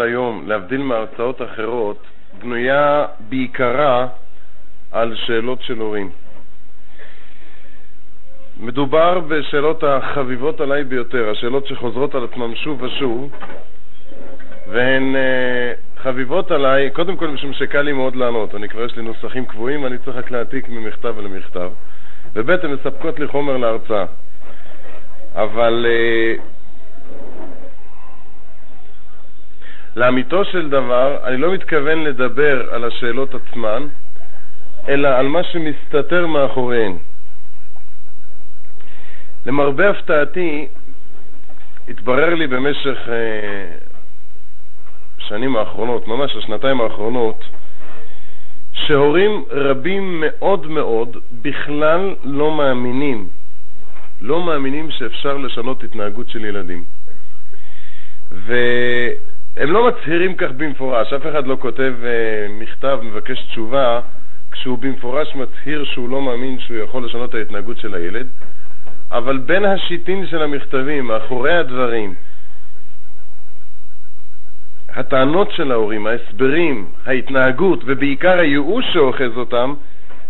היום, להבדיל מהרצאות אחרות, בנויה בעיקרה על שאלות של הורים. מדובר בשאלות החביבות עליי ביותר, השאלות שחוזרות על עצמן שוב ושוב, והן uh, חביבות עליי, קודם כל משום שקל לי מאוד לענות, אני כבר יש לי נוסחים קבועים, אני צריך רק להעתיק ממכתב למכתב, וב' הן מספקות לי חומר להרצאה. אבל uh, לאמיתו של דבר, אני לא מתכוון לדבר על השאלות עצמן, אלא על מה שמסתתר מאחוריהן. למרבה הפתעתי, התברר לי במשך אה, שנים האחרונות, ממש השנתיים האחרונות, שהורים רבים מאוד מאוד בכלל לא מאמינים, לא מאמינים שאפשר לשנות התנהגות של ילדים. ו... הם לא מצהירים כך במפורש, אף אחד לא כותב uh, מכתב, מבקש תשובה, כשהוא במפורש מצהיר שהוא לא מאמין שהוא יכול לשנות את ההתנהגות של הילד, אבל בין השיטין של המכתבים, מאחורי הדברים, הטענות של ההורים, ההסברים, ההתנהגות ובעיקר הייאוש שאוחז אותם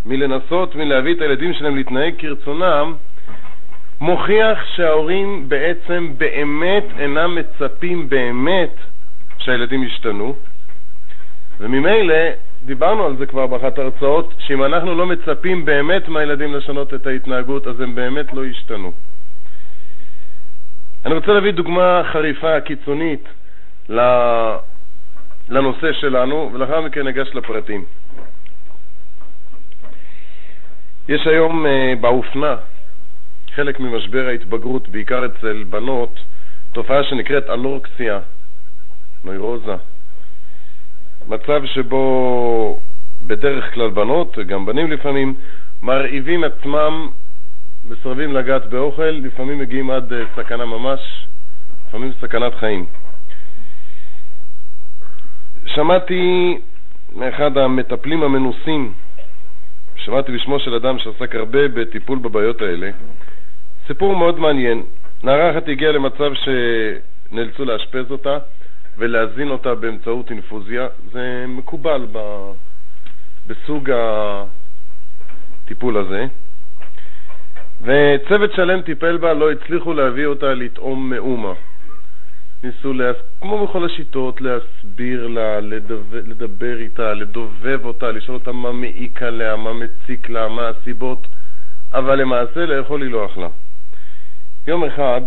מלנסות מלהביא את הילדים שלהם להתנהג כרצונם, מוכיח שההורים בעצם באמת אינם מצפים באמת שהילדים ישתנו, וממילא דיברנו על זה כבר באחת ההרצאות, שאם אנחנו לא מצפים באמת מהילדים לשנות את ההתנהגות, אז הם באמת לא ישתנו. אני רוצה להביא דוגמה חריפה, קיצונית, לנושא שלנו, ולאחר מכן ניגש לפרטים. יש היום uh, באופנה, חלק ממשבר ההתבגרות, בעיקר אצל בנות, תופעה שנקראת אלורקסיה. נוירוזה. מצב שבו בדרך כלל בנות, גם בנים לפעמים, מרעיבים עצמם, מסרבים לגעת באוכל, לפעמים מגיעים עד אה, סכנה ממש, לפעמים סכנת חיים. שמעתי מאחד המטפלים המנוסים, שמעתי בשמו של אדם שעסק הרבה בטיפול בבעיות האלה, סיפור מאוד מעניין. נערה אחת הגיעה למצב שנאלצו לאשפז אותה, ולהזין אותה באמצעות אינפוזיה, זה מקובל ב... בסוג הטיפול הזה. וצוות שלם טיפל בה, לא הצליחו להביא אותה לטעום מאומה. ניסו, להס... כמו בכל השיטות, להסביר לה, לדבר, לדבר איתה, לדובב אותה, לשאול אותה מה מעיק עליה, מה מציק לה, מה הסיבות, אבל למעשה לאכול היא לא אכלה. יום אחד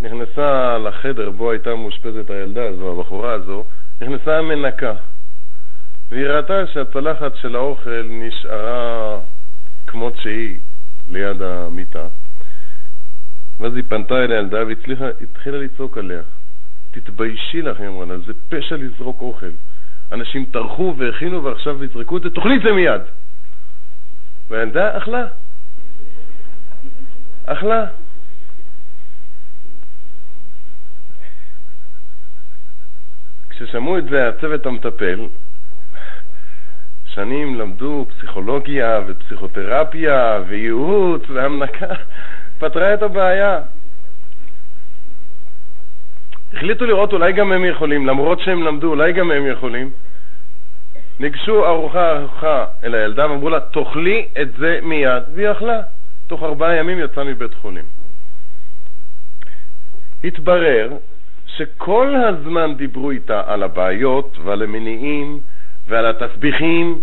נכנסה לחדר בו הייתה מאושפזת הילדה הזו, הבחורה הזו, נכנסה המנקה, והיא ראתה שהצלחת של האוכל נשארה כמות שהיא ליד המיטה, ואז היא פנתה אל הילדה והתחילה לצעוק עליה. תתביישי לך, היא אמרה לה, זה פשע לזרוק אוכל. אנשים טרחו והכינו ועכשיו יזרקו את זה, תאכלי את זה מיד. והילדה אכלה. אכלה. כששמעו את זה הצוות המטפל, שנים למדו פסיכולוגיה ופסיכותרפיה וייעוץ והמנקה, פתרה את הבעיה. החליטו לראות אולי גם הם יכולים, למרות שהם למדו, אולי גם הם יכולים. ניגשו ארוחה ארוחה אל הילדה ואמרו לה, תאכלי את זה מיד, והיא אכלה. תוך ארבעה ימים יצאה מבית חולים. התברר שכל הזמן דיברו איתה על הבעיות ועל המניעים ועל התסביכים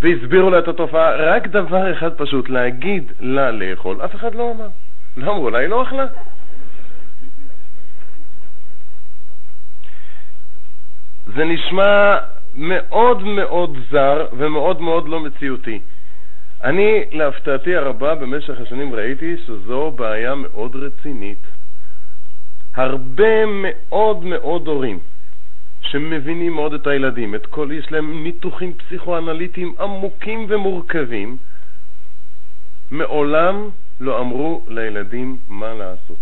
והסבירו לה את התופעה, רק דבר אחד פשוט, להגיד לה לאכול, אף אחד לא אמר. לא אמרו לה, היא לא אכלה. זה נשמע מאוד מאוד זר ומאוד מאוד לא מציאותי. אני, להפתעתי הרבה, במשך השנים ראיתי שזו בעיה מאוד רצינית. הרבה מאוד מאוד הורים שמבינים מאוד את הילדים, את כל, יש להם ניתוחים פסיכואנליטיים עמוקים ומורכבים, מעולם לא אמרו לילדים מה לעשות.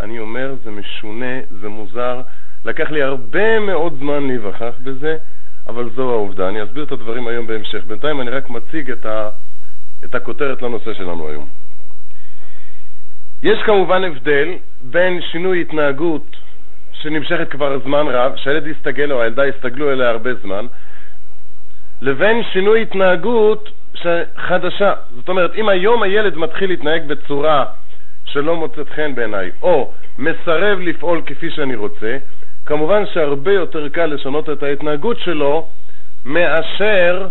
אני אומר, זה משונה, זה מוזר, לקח לי הרבה מאוד זמן להיווכח בזה, אבל זו העובדה. אני אסביר את הדברים היום בהמשך. בינתיים אני רק מציג את, ה, את הכותרת לנושא שלנו היום. יש כמובן הבדל בין שינוי התנהגות שנמשכת כבר זמן רב, שהילד יסתגל או הילדה יסתגלו אליה הרבה זמן, לבין שינוי התנהגות חדשה. זאת אומרת, אם היום הילד מתחיל להתנהג בצורה שלא מוצאת חן בעיניי, או מסרב לפעול כפי שאני רוצה, כמובן שהרבה יותר קל לשנות את ההתנהגות שלו מאשר,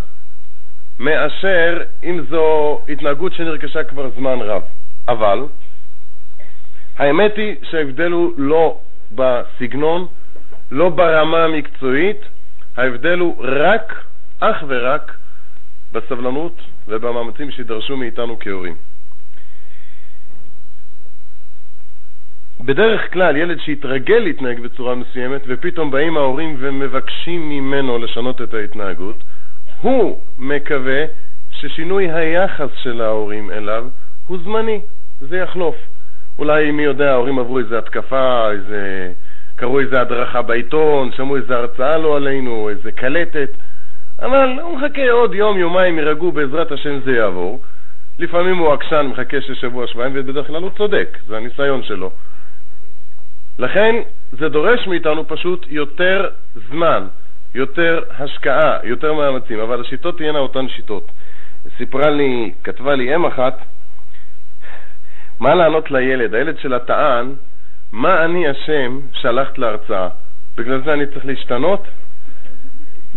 מאשר אם זו התנהגות שנרכשה כבר זמן רב. אבל האמת היא שההבדל הוא לא בסגנון, לא ברמה המקצועית, ההבדל הוא רק, אך ורק, בסבלנות ובמאמצים שידרשו מאיתנו כהורים. בדרך כלל ילד שהתרגל להתנהג בצורה מסוימת ופתאום באים ההורים ומבקשים ממנו לשנות את ההתנהגות, הוא מקווה ששינוי היחס של ההורים אליו הוא זמני, זה יחלוף. אולי מי יודע, ההורים עברו איזו התקפה, איזה... קראו איזו הדרכה בעיתון, שמעו איזו הרצאה לא עלינו, איזו קלטת, אבל הוא מחכה עוד יום, יומיים, יירגעו, בעזרת השם זה יעבור. לפעמים הוא עקשן, מחכה ששבוע, שבועיים, ובדרך כלל הוא צודק, זה הניסיון שלו. לכן זה דורש מאיתנו פשוט יותר זמן, יותר השקעה, יותר מאמצים, אבל השיטות תהיינה אותן שיטות. סיפרה לי, כתבה לי אם אחת, מה לענות לילד? הילד שלה טען, מה אני אשם שהלכת להרצאה? בגלל זה אני צריך להשתנות?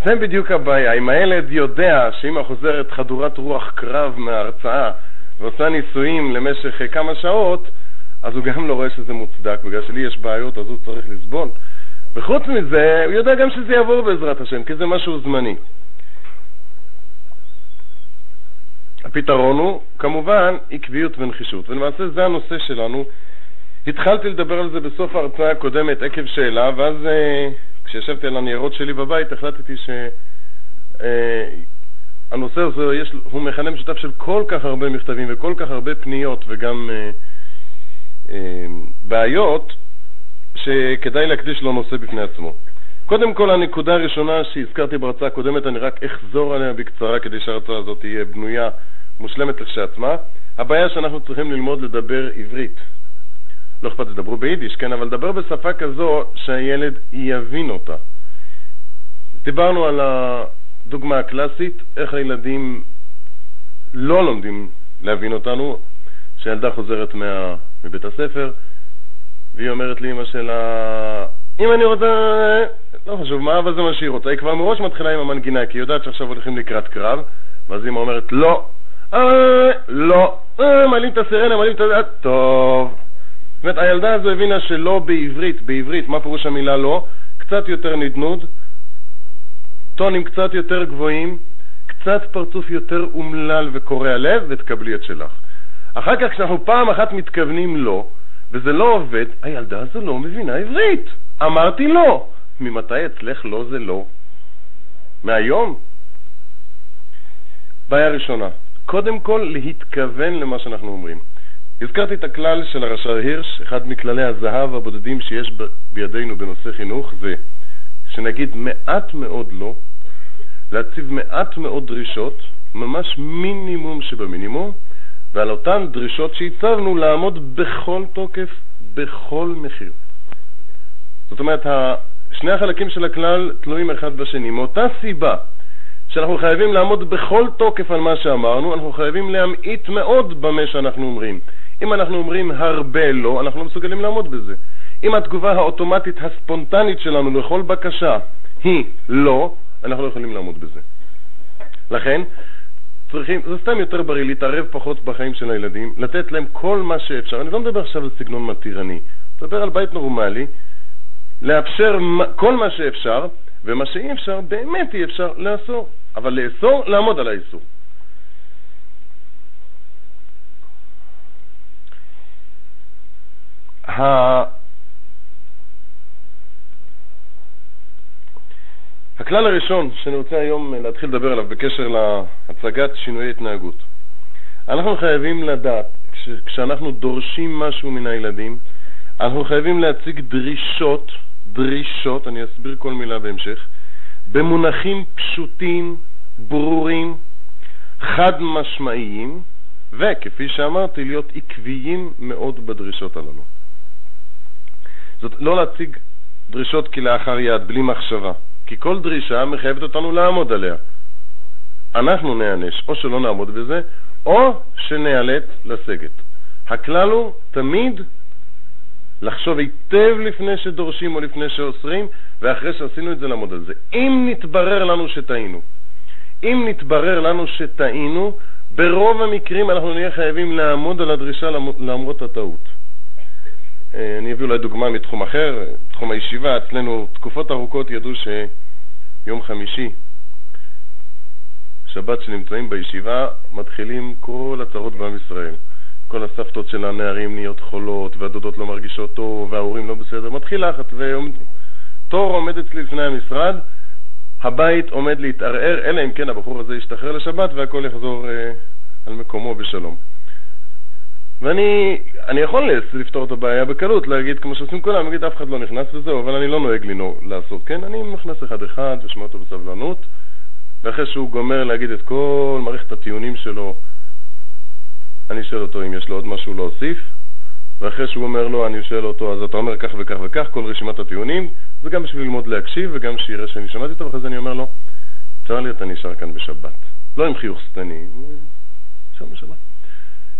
זה בדיוק הבעיה. אם הילד יודע שאמא חוזרת חדורת רוח קרב מההרצאה ועושה ניסויים למשך כמה שעות, אז הוא גם לא רואה שזה מוצדק, בגלל שלי יש בעיות אז הוא צריך לסבול. וחוץ מזה, הוא יודע גם שזה יעבור בעזרת השם, כי זה משהו זמני. הפתרון הוא, כמובן, עקביות ונחישות, ולמעשה זה הנושא שלנו. התחלתי לדבר על זה בסוף ההרצאה הקודמת עקב שאלה, ואז uh, כשישבתי על הניירות שלי בבית החלטתי שהנושא uh, הזה יש, הוא מכנה משותף של כל כך הרבה מכתבים וכל כך הרבה פניות וגם uh, אמ, בעיות שכדאי להקדיש לו נושא בפני עצמו. קודם כל, הנקודה הראשונה שהזכרתי בהרצאה הקודמת, אני רק אחזור עליה בקצרה כדי שההרצאה הזאת תהיה בנויה, מושלמת לכשעצמה. הבעיה שאנחנו צריכים ללמוד לדבר עברית. לא אכפת שתדברו ביידיש, כן, אבל לדבר בשפה כזו שהילד יבין אותה. דיברנו על הדוגמה הקלאסית, איך הילדים לא לומדים להבין אותנו, שילדה חוזרת מה... מבית הספר, והיא אומרת לאמא שלה, אם אני רוצה, לא חשוב מה, אבל זה מה שהיא רוצה. היא כבר מראש מתחילה עם המנגינה, כי היא יודעת שעכשיו הולכים לקראת קרב, ואז אמא אומרת, לא, אה, לא, אה, מעלים את הסירנה, מעלים את ה... טוב. זאת אומרת, הילדה הזו הבינה שלא בעברית, בעברית, מה פירוש המילה לא? קצת יותר נדנוד, טונים קצת יותר גבוהים, קצת פרצוף יותר אומלל וקורע לב, ותקבלי את שלך. אחר כך כשאנחנו פעם אחת מתכוונים לא, וזה לא עובד, הילדה הזו לא מבינה עברית. אמרתי לא. ממתי אצלך לא זה לא? מהיום? בעיה ראשונה, קודם כל להתכוון למה שאנחנו אומרים. הזכרתי את הכלל של הרש"ר הירש, אחד מכללי הזהב הבודדים שיש בידינו בנושא חינוך, זה שנגיד מעט מאוד לא, להציב מעט מאוד דרישות, ממש מינימום שבמינימום, ועל אותן דרישות שהצבנו לעמוד בכל תוקף, בכל מחיר. זאת אומרת, שני החלקים של הכלל תלויים אחד בשני. מאותה סיבה שאנחנו חייבים לעמוד בכל תוקף על מה שאמרנו, אנחנו חייבים להמעיט מאוד במה שאנחנו אומרים. אם אנחנו אומרים הרבה לא, אנחנו לא מסוגלים לעמוד בזה. אם התגובה האוטומטית הספונטנית שלנו לכל בקשה היא לא, אנחנו לא יכולים לעמוד בזה. לכן, צריכים, זה סתם יותר בריא להתערב פחות בחיים של הילדים, לתת להם כל מה שאפשר. אני לא מדבר עכשיו על סגנון מתירני, מדבר על בית נורמלי, לאפשר כל מה שאפשר, ומה שאי אפשר, באמת אי אפשר, לאסור. אבל לאסור, לעמוד על האיסור. הכלל הראשון שאני רוצה היום להתחיל לדבר עליו בקשר להצגת שינויי התנהגות. אנחנו חייבים לדעת, כש, כשאנחנו דורשים משהו מן הילדים, אנחנו חייבים להציג דרישות, דרישות, אני אסביר כל מילה בהמשך, במונחים פשוטים, ברורים, חד משמעיים, וכפי שאמרתי, להיות עקביים מאוד בדרישות הללו. זאת לא להציג דרישות כלאחר יד, בלי מחשבה. כי כל דרישה מחייבת אותנו לעמוד עליה. אנחנו נענש, או שלא נעמוד בזה, או שניאלץ לסגת. הכלל הוא תמיד לחשוב היטב לפני שדורשים או לפני שאוסרים, ואחרי שעשינו את זה לעמוד על זה. אם נתברר לנו שטעינו, אם נתברר לנו שטעינו, ברוב המקרים אנחנו נהיה חייבים לעמוד על הדרישה למרות הטעות. אה, אני אביא אולי דוגמה מתחום אחר, תחום הישיבה, אצלנו תקופות ארוכות ידעו שיום חמישי, שבת שנמצאים בישיבה, מתחילים כל הצרות בעם ישראל. כל הסבתות של הנערים נהיות חולות, והדודות לא מרגישות טוב, וההורים לא בסדר. מתחיל לחץ, ותור עומד אצלי לפני המשרד, הבית עומד להתערער, אלא אם כן הבחור הזה ישתחרר לשבת והכל יחזור אה, על מקומו בשלום. ואני אני יכול לפתור את הבעיה בקלות, להגיד כמו שעושים כולם, להגיד אף אחד לא נכנס וזהו, אבל אני לא נוהג לי לעשות, כן? אני מכנס אחד-אחד ושומע אותו בסבלנות, ואחרי שהוא גומר להגיד את כל מערכת הטיעונים שלו, אני שואל אותו אם יש לו עוד משהו להוסיף, ואחרי שהוא אומר לו, אני שואל אותו, אז אתה אומר כך וכך וכך, כל רשימת הטיעונים, זה גם בשביל ללמוד להקשיב וגם שיראה שאני שמעתי אותו, ואחרי זה אני אומר לו, צר לי אתה נשאר כאן בשבת. לא עם חיוך שטני, נשאר בשבת.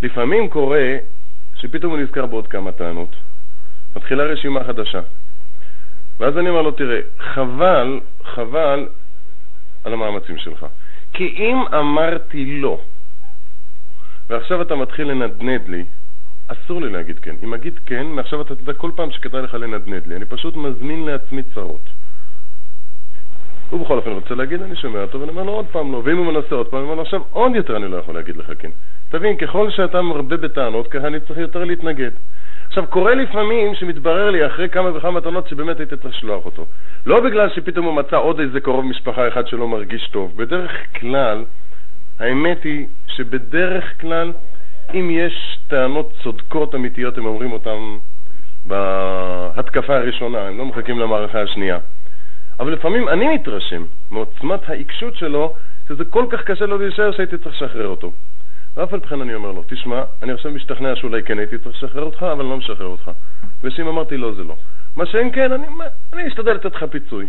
לפעמים קורה שפתאום הוא נזכר בעוד כמה טענות, מתחילה רשימה חדשה. ואז אני אומר לו, תראה, חבל, חבל על המאמצים שלך. כי אם אמרתי לא, ועכשיו אתה מתחיל לנדנד לי, אסור לי להגיד כן. אם אגיד כן, מעכשיו אתה תדע כל פעם שכדאי לך לנדנד לי. אני פשוט מזמין לעצמי צרות. הוא בכל אופן רוצה להגיד, אני שומע אותו ואני אומר לו עוד פעם לא, ואם הוא מנסה עוד פעם, אני אומר לו עכשיו עוד יותר אני לא יכול להגיד לך כן. תבין, ככל שאתה מרבה בטענות, ככה אני צריך יותר להתנגד. עכשיו, קורה לפעמים שמתברר לי אחרי כמה וכמה טענות שבאמת הייתי צריך לשלוח אותו. לא בגלל שפתאום הוא מצא עוד איזה קרוב משפחה אחד שלא מרגיש טוב. בדרך כלל, האמת היא שבדרך כלל, אם יש טענות צודקות אמיתיות, הם אומרים אותן בהתקפה הראשונה, הם לא מחכים למערכה השנייה. אבל לפעמים אני מתרשם מעוצמת העיקשות שלו, שזה כל כך קשה לו להישאר שהייתי צריך לשחרר אותו. ואף על פי כן אני אומר לו, תשמע, אני עכשיו משתכנע שאולי כן הייתי צריך לשחרר אותך, אבל אני לא משחרר אותך. ושאם אמרתי לא, זה לא. מה שאין כן, אני, אני אשתדל לתת לך פיצוי.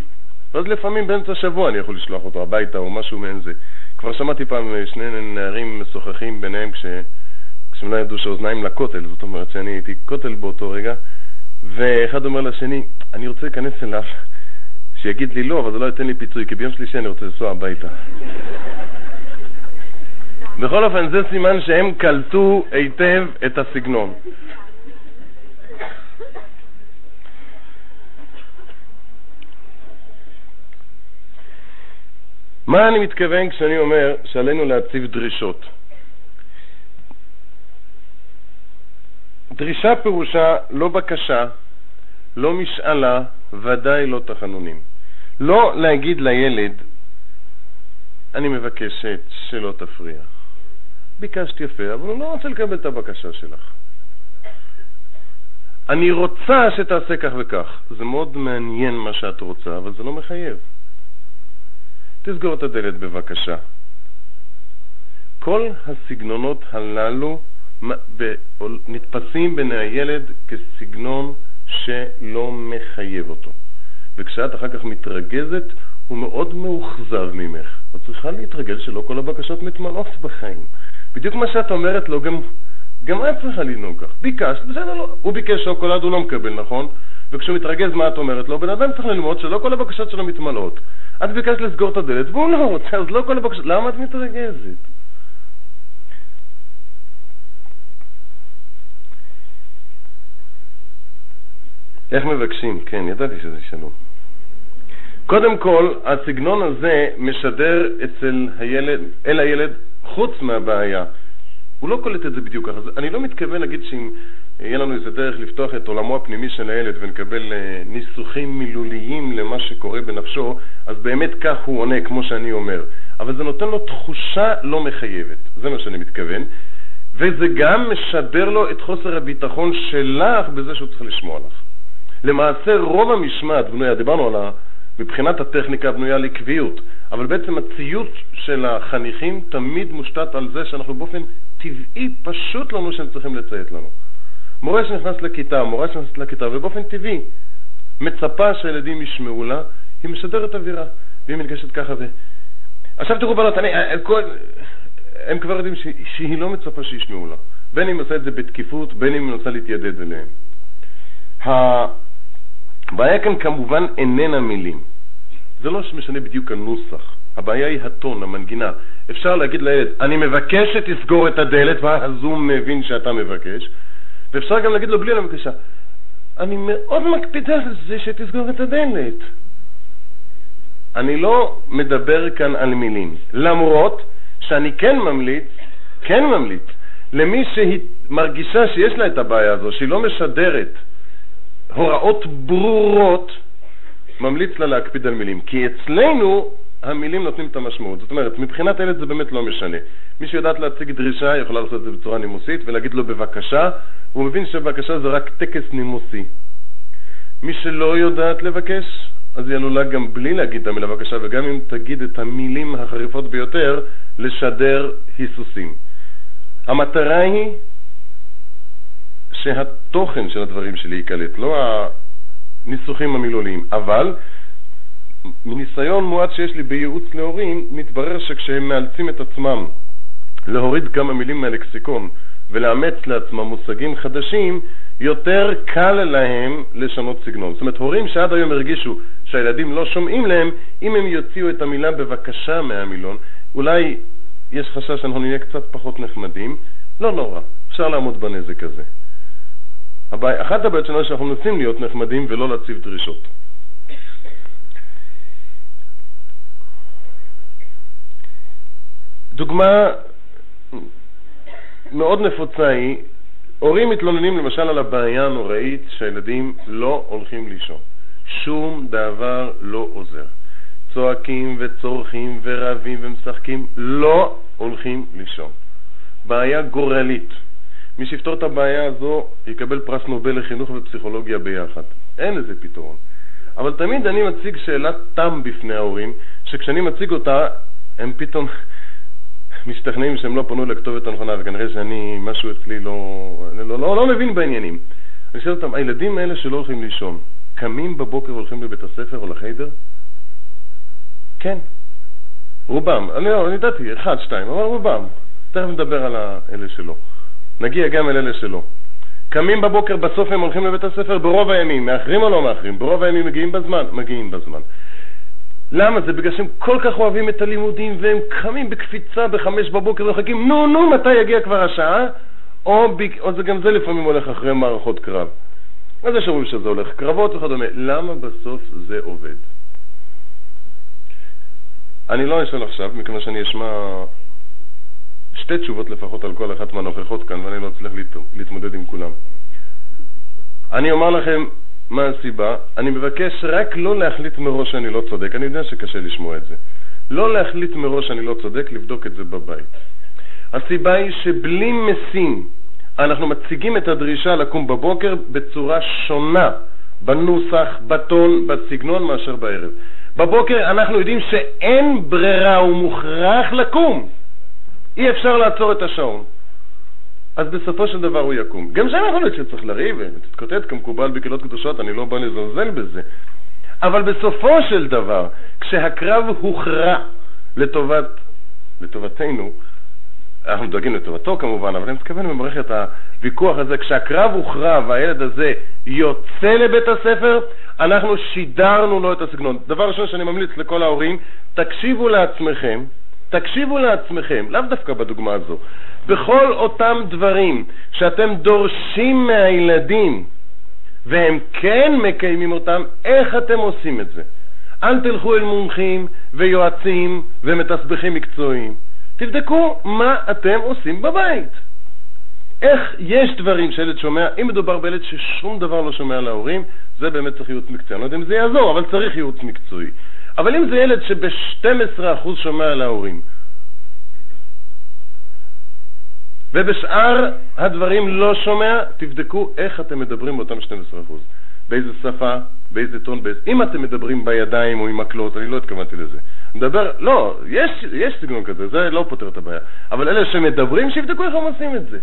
ואז לפעמים באמצע השבוע אני יכול לשלוח אותו הביתה או משהו מעין זה. כבר שמעתי פעם שני נערים משוחחים ביניהם כש... כשהם לא ידעו שאוזניים לכותל, זאת אומרת שאני הייתי כותל באותו רגע, ואחד אומר לשני, אני רוצה להיכנס אליו, שיגיד לי לא, אבל זה לא ייתן לי פיצוי, כי ביום שלישי אני רוצה לנסוע הביתה. בכל אופן, זה סימן שהם קלטו היטב את הסגנון. מה אני מתכוון כשאני אומר שעלינו להציב דרישות? דרישה פירושה לא בקשה, לא משאלה, ודאי לא תחנונים. לא להגיד לילד, אני מבקשת שלא תפריע. ביקשת יפה, אבל הוא לא רוצה לקבל את הבקשה שלך. אני רוצה שתעשה כך וכך. זה מאוד מעניין מה שאת רוצה, אבל זה לא מחייב. תסגור את הדלת בבקשה. כל הסגנונות הללו נתפסים בין הילד כסגנון שלא מחייב אותו. וכשאת אחר כך מתרגזת, הוא מאוד מאוכזב ממך. את צריכה להתרגל שלא כל הבקשות מתמלאות בחיים. בדיוק מה שאת אומרת לו, גם, גם את צריכה לנהוג כך. ביקשת, בסדר, לא. הוא ביקש שוקולד, הוא לא מקבל, נכון? וכשהוא מתרגז, מה את אומרת לו? בן אדם צריך ללמוד שלא כל הבקשות שלו מתמלאות. את ביקשת לסגור את הדלת, והוא לא רוצה, אז לא כל הבקשות... למה את מתרגזת? איך מבקשים? כן, ידעתי שזה שלום. קודם כל, הסגנון הזה משדר אצל הילד, אל הילד חוץ מהבעיה. הוא לא קולט את זה בדיוק ככה. אני לא מתכוון להגיד שאם יהיה לנו איזה דרך לפתוח את עולמו הפנימי של הילד ונקבל אה, ניסוחים מילוליים למה שקורה בנפשו, אז באמת כך הוא עונה, כמו שאני אומר. אבל זה נותן לו תחושה לא מחייבת, זה מה שאני מתכוון. וזה גם משדר לו את חוסר הביטחון שלך בזה שהוא צריך לשמוע לך. למעשה רוב המשמעת בנויה, דיברנו על ה... מבחינת הטכניקה בנויה על עקביות, אבל בעצם הציות של החניכים תמיד מושתת על זה שאנחנו באופן טבעי פשוט לנו שהם צריכים לציית לנו. מורה שנכנס לכיתה, מורה שנכנס לכיתה, ובאופן טבעי מצפה שהילדים ישמעו לה, היא משדרת אווירה, והיא מנגשת ככה ו... עכשיו תראו בנות, אני, כל, הם כבר יודעים ש, שהיא לא מצפה שישמעו לה, בין אם עושה את זה בתקיפות, בין אם מנסה להתיידד אליהם. הבעיה כאן כמובן איננה מילים. זה לא משנה בדיוק הנוסח, הבעיה היא הטון, המנגינה. אפשר להגיד לילד, אני מבקש שתסגור את הדלת, ואז הוא מבין שאתה מבקש, ואפשר גם להגיד לו בלי לבקשה, אני מאוד מקפידה על זה שתסגור את הדלת. אני לא מדבר כאן על מילים, למרות שאני כן ממליץ, כן ממליץ, למי שהיא מרגישה שיש לה את הבעיה הזו, שהיא לא משדרת הוראות ברורות, ממליץ לה להקפיד על מילים. כי אצלנו המילים נותנים את המשמעות. זאת אומרת, מבחינת הילד זה באמת לא משנה. מי שיודעת להציג דרישה יכולה לעשות את זה בצורה נימוסית ולהגיד לו בבקשה, הוא מבין שבבקשה זה רק טקס נימוסי. מי שלא יודעת לבקש, אז היא עלולה גם בלי להגיד את המילה בבקשה, וגם אם תגיד את המילים החריפות ביותר, לשדר היסוסים. המטרה היא שהתוכן של הדברים שלי ייקלט, לא הניסוחים המילוליים, אבל מניסיון מועט שיש לי בייעוץ להורים, מתברר שכשהם מאלצים את עצמם להוריד כמה מילים מהלקסיקון ולאמץ לעצמם מושגים חדשים, יותר קל להם לשנות סגנון. זאת אומרת, הורים שעד היום הרגישו שהילדים לא שומעים להם, אם הם יוציאו את המילה בבקשה מהמילון, אולי יש חשש שאנחנו נהיה קצת פחות נחמדים, לא נורא, אפשר לעמוד בנזק הזה. הבעיה, אחת הבעיות שלנו שאנחנו מנסים להיות נחמדים ולא להציב דרישות. דוגמה מאוד נפוצה היא, הורים מתלוננים למשל על הבעיה הנוראית שהילדים לא הולכים לישון. שום דבר לא עוזר. צועקים וצורכים ורבים ומשחקים, לא הולכים לישון. בעיה גורלית. מי שיפתור את הבעיה הזו יקבל פרס נובל לחינוך ופסיכולוגיה ביחד. אין לזה פתרון. אבל תמיד אני מציג שאלת תם בפני ההורים, שכשאני מציג אותה, הם פתאום משתכנעים שהם לא פנו לכתובת הנכונה, וכנראה שאני, משהו אצלי לא, לא, לא, לא מבין בעניינים. אני שואל אותם, הילדים האלה שלא הולכים לישון, קמים בבוקר והולכים לבית הספר או לחיידר? כן. רובם. אני לא, אני ידעתי, אחד, שתיים, אבל רובם. תכף נדבר על אלה שלא. נגיע גם אל אלה שלא. קמים בבוקר, בסוף הם הולכים לבית הספר ברוב הימים, מאחרים או לא מאחרים? ברוב הימים מגיעים בזמן? מגיעים בזמן. למה? זה בגלל שהם כל כך אוהבים את הלימודים והם קמים בקפיצה בחמש בבוקר ומחכים, נו, נו, מתי יגיע כבר השעה? או, או זה גם זה לפעמים הולך אחרי מערכות קרב. אז יש אומרים שזה הולך קרבות וכדומה. למה בסוף זה עובד? אני לא אשאל עכשיו, מכיוון שאני אשמע שתי תשובות לפחות על כל אחת מהנוכחות כאן, ואני לא אצליח להתמודד עם כולם. אני אומר לכם מה הסיבה. אני מבקש רק לא להחליט מראש שאני לא צודק. אני יודע שקשה לשמוע את זה. לא להחליט מראש שאני לא צודק, לבדוק את זה בבית. הסיבה היא שבלי משים אנחנו מציגים את הדרישה לקום בבוקר בצורה שונה, בנוסח, בטון, בסגנון, מאשר בערב. בבוקר אנחנו יודעים שאין ברירה, הוא מוכרח לקום. אי אפשר לעצור את השעון. אז בסופו של דבר הוא יקום. גם שם יכול להיות שצריך לריב ולהתקוטט כמקובל בקהילות קדושות, אני לא בא לזלזל בזה. אבל בסופו של דבר, כשהקרב הוכרע לטובת, לטובתנו, אנחנו דואגים לטובתו כמובן, אבל אני מתכוון במערכת הוויכוח הזה, כשהקרב הוכרע והילד הזה יוצא לבית הספר, אנחנו שידרנו לו את הסגנון. דבר ראשון שאני ממליץ לכל ההורים, תקשיבו לעצמכם, תקשיבו לעצמכם, לאו דווקא בדוגמה הזו, בכל אותם דברים שאתם דורשים מהילדים והם כן מקיימים אותם, איך אתם עושים את זה? אל תלכו אל מומחים ויועצים ומתסבכים מקצועיים. תבדקו מה אתם עושים בבית. איך יש דברים שילד שומע, אם מדובר בילד ששום דבר לא שומע להורים, זה באמת צריך ייעוץ מקצועי. אני לא יודע אם זה יעזור, אבל צריך ייעוץ מקצועי. אבל אם זה ילד שב-12% שומע להורים, ובשאר הדברים לא שומע, תבדקו איך אתם מדברים באותם 12%. באיזה שפה, באיזה טון, באיזה... אם אתם מדברים בידיים או עם מקלות, אני לא התכוונתי לזה. מדבר, לא, יש, יש סגנון כזה, זה לא פותר את הבעיה. אבל אלה שמדברים, שיבדקו איך הם עושים את זה.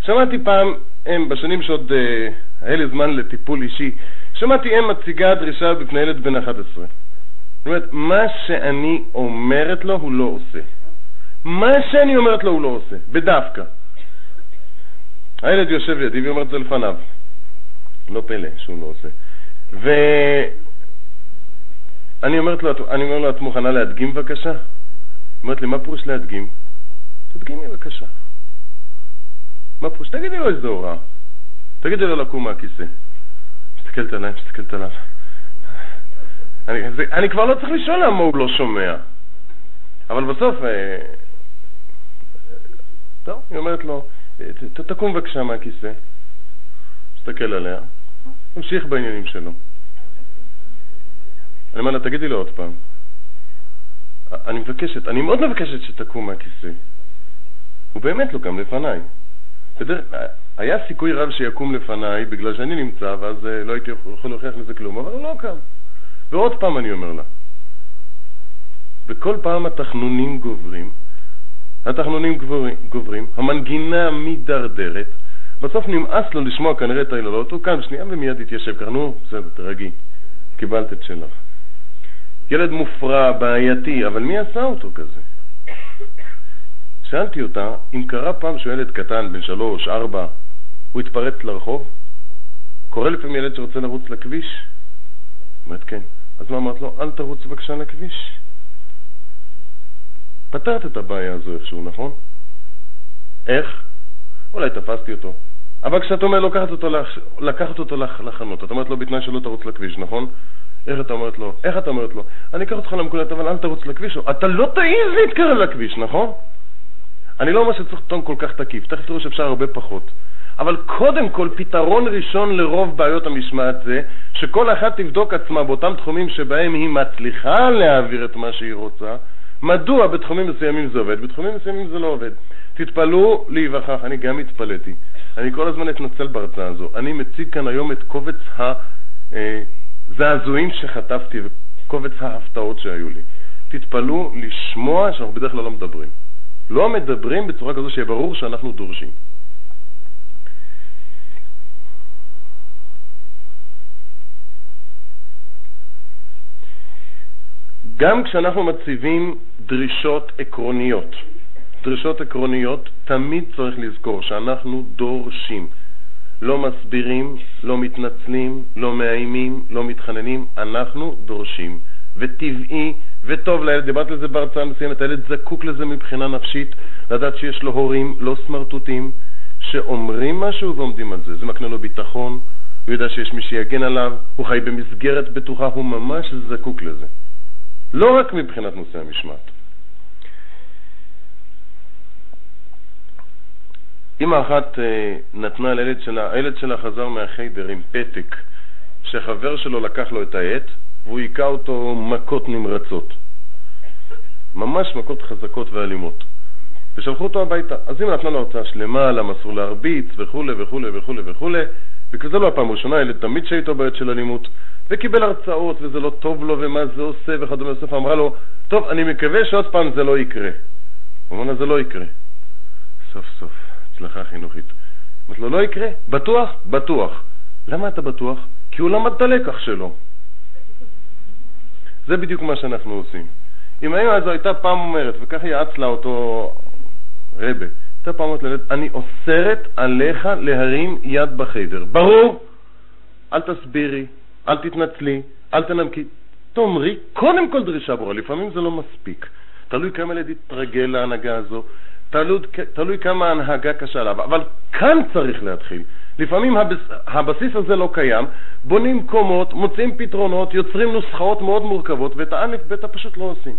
שמעתי פעם, הם, בשנים שעוד אה, היה לי זמן לטיפול אישי, שמעתי אם מציגה דרישה בפני ילד בן 11. זאת אומרת, מה שאני אומרת לו הוא לא עושה. מה שאני אומרת לו הוא לא עושה, בדווקא. הילד יושב לידי ואומר את זה לפניו. לא פלא שהוא לא עושה. ואני אומר לו, את מוכנה להדגים בבקשה? אומרת לי, מה פירוש להדגים? תדגימי בבקשה. מה פירוש? תגידי לו איזה הוראה. תגידי לו לקום מהכיסא. מסתכלת עליי, מסתכלת עליו. אני, אני כבר לא צריך לשאול למה הוא לא שומע. אבל בסוף, אה, טוב, היא אומרת לו, תקום בבקשה מהכיסא. מסתכל עליה, ממשיך בעניינים שלו. אני אומר לה, תגידי לו עוד פעם. אני מבקשת, אני מאוד מבקשת שתקום מהכיסא. הוא באמת לא קם לפניי. היה סיכוי רב שיקום לפניי בגלל שאני נמצא, ואז אה, לא הייתי יכול להוכיח לזה כלום, אבל הוא לא קם. ועוד פעם אני אומר לה, וכל פעם התחנונים גוברים, התחנונים גוברים, המנגינה מידרדרת, בסוף נמאס לו לשמוע כנראה את היללות, הוא קם שנייה ומיד התיישב, ככה, נו, בסדר, תרגי, קיבלת את שלך. ילד מופרע, בעייתי, אבל מי עשה אותו כזה? שאלתי אותה אם קרה פעם שהוא ילד קטן, בן שלוש, ארבע, הוא התפרץ לרחוב? קורה לפעמים ילד שרוצה לרוץ לכביש? אומרת כן. אז מה אמרת לו? אל תרוץ בבקשה לכביש. פתרת את הבעיה הזו איכשהו, נכון? איך? אולי תפסתי אותו. אבל כשאת אומר לקחת אותו, לקחת אותו לחנות, את אומרת לו בתנאי שלא תרוץ לכביש, נכון? איך אתה אומרת לו? איך אתה אומרת לו? אני אקח אותך למקולת, אבל אל תרוץ לכביש. אתה לא תעיז להתקרב לכביש, נכון? אני לא אומר שצריך טון כל כך תקיף, תכף תראו שאפשר הרבה פחות. אבל קודם כל, פתרון ראשון לרוב בעיות המשמעת זה שכל אחת תבדוק עצמה באותם תחומים שבהם היא מצליחה להעביר את מה שהיא רוצה, מדוע בתחומים מסוימים זה עובד, בתחומים מסוימים זה לא עובד. תתפלאו להיווכח, אני גם התפלאתי. אני כל הזמן אתנצל בהרצאה הזו. אני מציג כאן היום את קובץ הזעזועים שחטפתי וקובץ ההפתעות שהיו לי. תתפלאו לשמוע שאנחנו בדרך כלל לא מדברים. לא מדברים בצורה כזו שיהיה ברור שאנחנו דורשים. גם כשאנחנו מציבים דרישות עקרוניות, דרישות עקרוניות, תמיד צריך לזכור שאנחנו דורשים. לא מסבירים, לא מתנצלים, לא מאיימים, לא מתחננים, אנחנו דורשים. וטבעי וטוב לילד, דיברתי על זה בהרצאה מסוימת, הילד זקוק לזה מבחינה נפשית, לדעת שיש לו הורים לא סמרטוטים, שאומרים משהו ועומדים על זה. זה מקנה לו ביטחון, הוא יודע שיש מי שיגן עליו, הוא חי במסגרת בטוחה, הוא ממש זקוק לזה. לא רק מבחינת נושא המשמעת. אמא אחת אה, נתנה לילד שלה, הילד שלה חזר מהחיידר עם פתק שחבר שלו לקח לו את העט והוא היכה אותו מכות נמרצות. ממש מכות חזקות ואלימות. ושלחו אותו הביתה. אז אמא נתנה לו הרצאה שלמה למה אסור להרביץ וכולי וכולי וכולי וכולי, וכזה לא הפעם הראשונה, ילד תמיד שהיית בעיות של אלימות, וקיבל הרצאות וזה לא טוב לו ומה זה עושה וכדומה. בסוף אמרה לו, טוב, אני מקווה שעוד פעם זה לא יקרה. הוא אמר לה, זה לא יקרה. סוף סוף, הצלחה חינוכית. אמרת לו, לא יקרה? בטוח? בטוח. למה אתה בטוח? כי הוא למד את הלקח שלו. זה בדיוק מה שאנחנו עושים. אם האמא הזו הייתה פעם אומרת, וככה יעץ לה אותו רבה, הייתה פעם אומרת לילד, אני אוסרת עליך להרים יד בחדר. ברור? אל תסבירי, אל תתנצלי, אל תנמקי. תאמרי, קודם כל דרישה ברורה, לפעמים זה לא מספיק. תלוי כמה ילד יתרגל להנהגה הזו, תלוי, תלוי כמה ההנהגה קשה עליו, אבל כאן צריך להתחיל. לפעמים הבס, הבסיס הזה לא קיים, בונים קומות, מוצאים פתרונות, יוצרים נוסחאות מאוד מורכבות, ואת האלף בית פשוט לא עושים.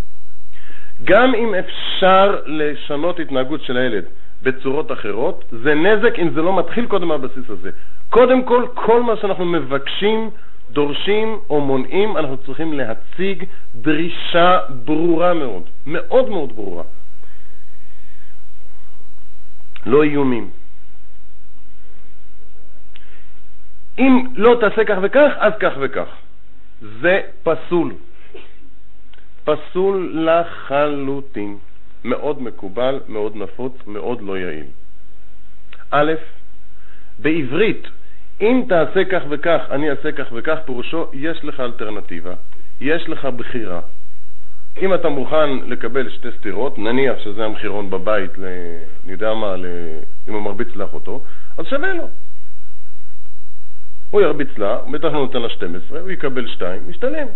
גם אם אפשר לשנות התנהגות של הילד בצורות אחרות, זה נזק אם זה לא מתחיל קודם מהבסיס הזה. קודם כל, כל מה שאנחנו מבקשים, דורשים או מונעים, אנחנו צריכים להציג דרישה ברורה מאוד, מאוד מאוד ברורה. לא איומים. אם לא תעשה כך וכך, אז כך וכך. זה פסול. פסול לחלוטין. מאוד מקובל, מאוד נפוץ, מאוד לא יעיל. א', בעברית, אם תעשה כך וכך, אני אעשה כך וכך, פירושו, יש לך אלטרנטיבה, יש לך בחירה. אם אתה מוכן לקבל שתי סטירות, נניח שזה המחירון בבית, ל... אני יודע מה, ל... אם הוא מרביץ לאחותו, אז שווה לו. הוא ירביץ לה, בטח לא נותן לה 12, הוא יקבל 2, משתלם.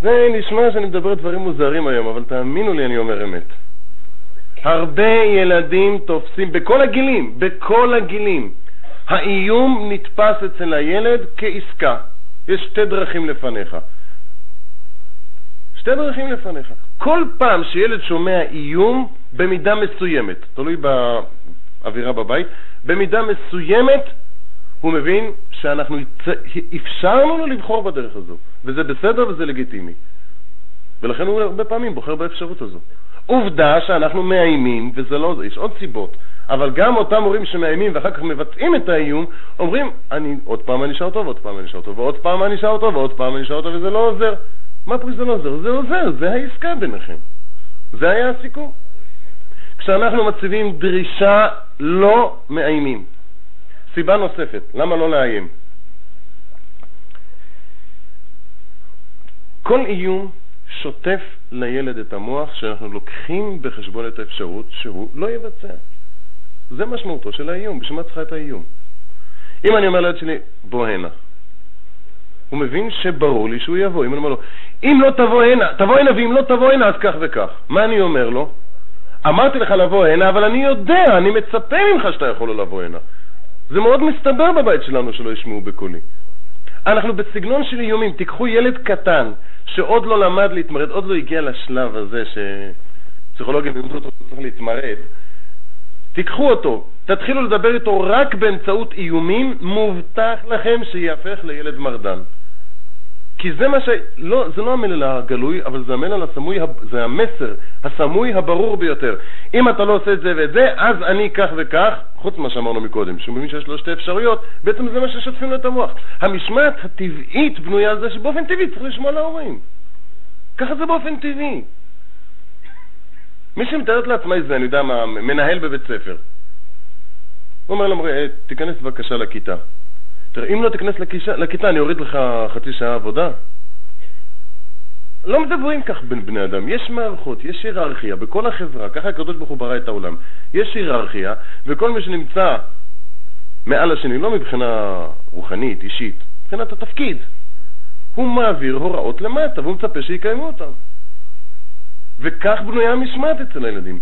זה נשמע שאני מדבר דברים מוזרים היום, אבל תאמינו לי, אני אומר אמת. הרבה ילדים תופסים, בכל הגילים, בכל הגילים, האיום נתפס אצל הילד כעסקה. יש שתי דרכים לפניך. שתי דרכים לפניך. כל פעם שילד שומע איום, במידה מסוימת, תלוי באווירה בבית, במידה מסוימת הוא מבין שאנחנו אפשרנו לו לבחור בדרך הזו, וזה בסדר וזה לגיטימי. ולכן הוא הרבה פעמים בוחר באפשרות הזו. עובדה שאנחנו מאיימים, וזה לא זה, יש עוד סיבות, אבל גם אותם הורים שמאיימים ואחר כך מבצעים את האיום, אומרים, אני עוד פעם אני אשאר אותו ועוד פעם אני אשאר אותו ועוד פעם אני אשאר אותו ועוד פעם אני אשאר אותו וזה לא עוזר. מה פה זה לא עוזר? זה עוזר, זה העסקה ביניכם. זה היה הסיכום. כשאנחנו מציבים דרישה, לא מאיימים. סיבה נוספת, למה לא לאיים? כל איום שוטף לילד את המוח שאנחנו לוקחים בחשבון את האפשרות שהוא לא יבצע. זה משמעותו של האיום, בשביל מה צריכה את האיום? אם אני אומר לילד שלי, בוא הנה, הוא מבין שברור לי שהוא יבוא. אם אני אומר לו, אם לא תבוא הנה, תבוא הנה, ואם לא תבוא הנה, אז כך וכך. מה אני אומר לו? אמרתי לך לבוא הנה, אבל אני יודע, אני מצפה ממך שאתה יכול לא לבוא הנה. זה מאוד מסתבר בבית שלנו שלא ישמעו בקולי. אנחנו בסגנון של איומים. תיקחו ילד קטן שעוד לא למד להתמרד, עוד לא הגיע לשלב הזה שפסיכולוגים לימדו אותו צריך להתמרד, תיקחו אותו, תתחילו לדבר איתו רק באמצעות איומים, מובטח לכם שיהפך לילד מרדן. כי זה מה ש... לא, זה לא המלל הגלוי, אבל זה המלל הסמוי, זה המסר הסמוי הברור ביותר. אם אתה לא עושה את זה ואת זה, אז אני כך וכך, חוץ ממה שאמרנו מקודם, שהוא מבין שיש לו שתי אפשרויות, בעצם זה מה ששוטפים לו את המוח. המשמעת הטבעית בנויה על זה שבאופן טבעי צריך לשמוע להורים. ככה זה באופן טבעי. מי שמתארת לעצמה איזה, אני יודע מה, מנהל בבית ספר. הוא אומר למורה, תיכנס בבקשה לכיתה. תראה, אם לא תיכנס לכישה, לכיתה, אני אוריד לך חצי שעה עבודה. לא מדברים כך בין בני אדם, יש מערכות, יש היררכיה בכל החברה, ככה הקדוש ברוך הוא ברא את העולם. יש היררכיה, וכל מי שנמצא מעל השני, לא מבחינה רוחנית, אישית, מבחינת התפקיד, הוא מעביר הוראות למטה, והוא מצפה שיקיימו אותן. וכך בנויה המשמעת אצל הילדים.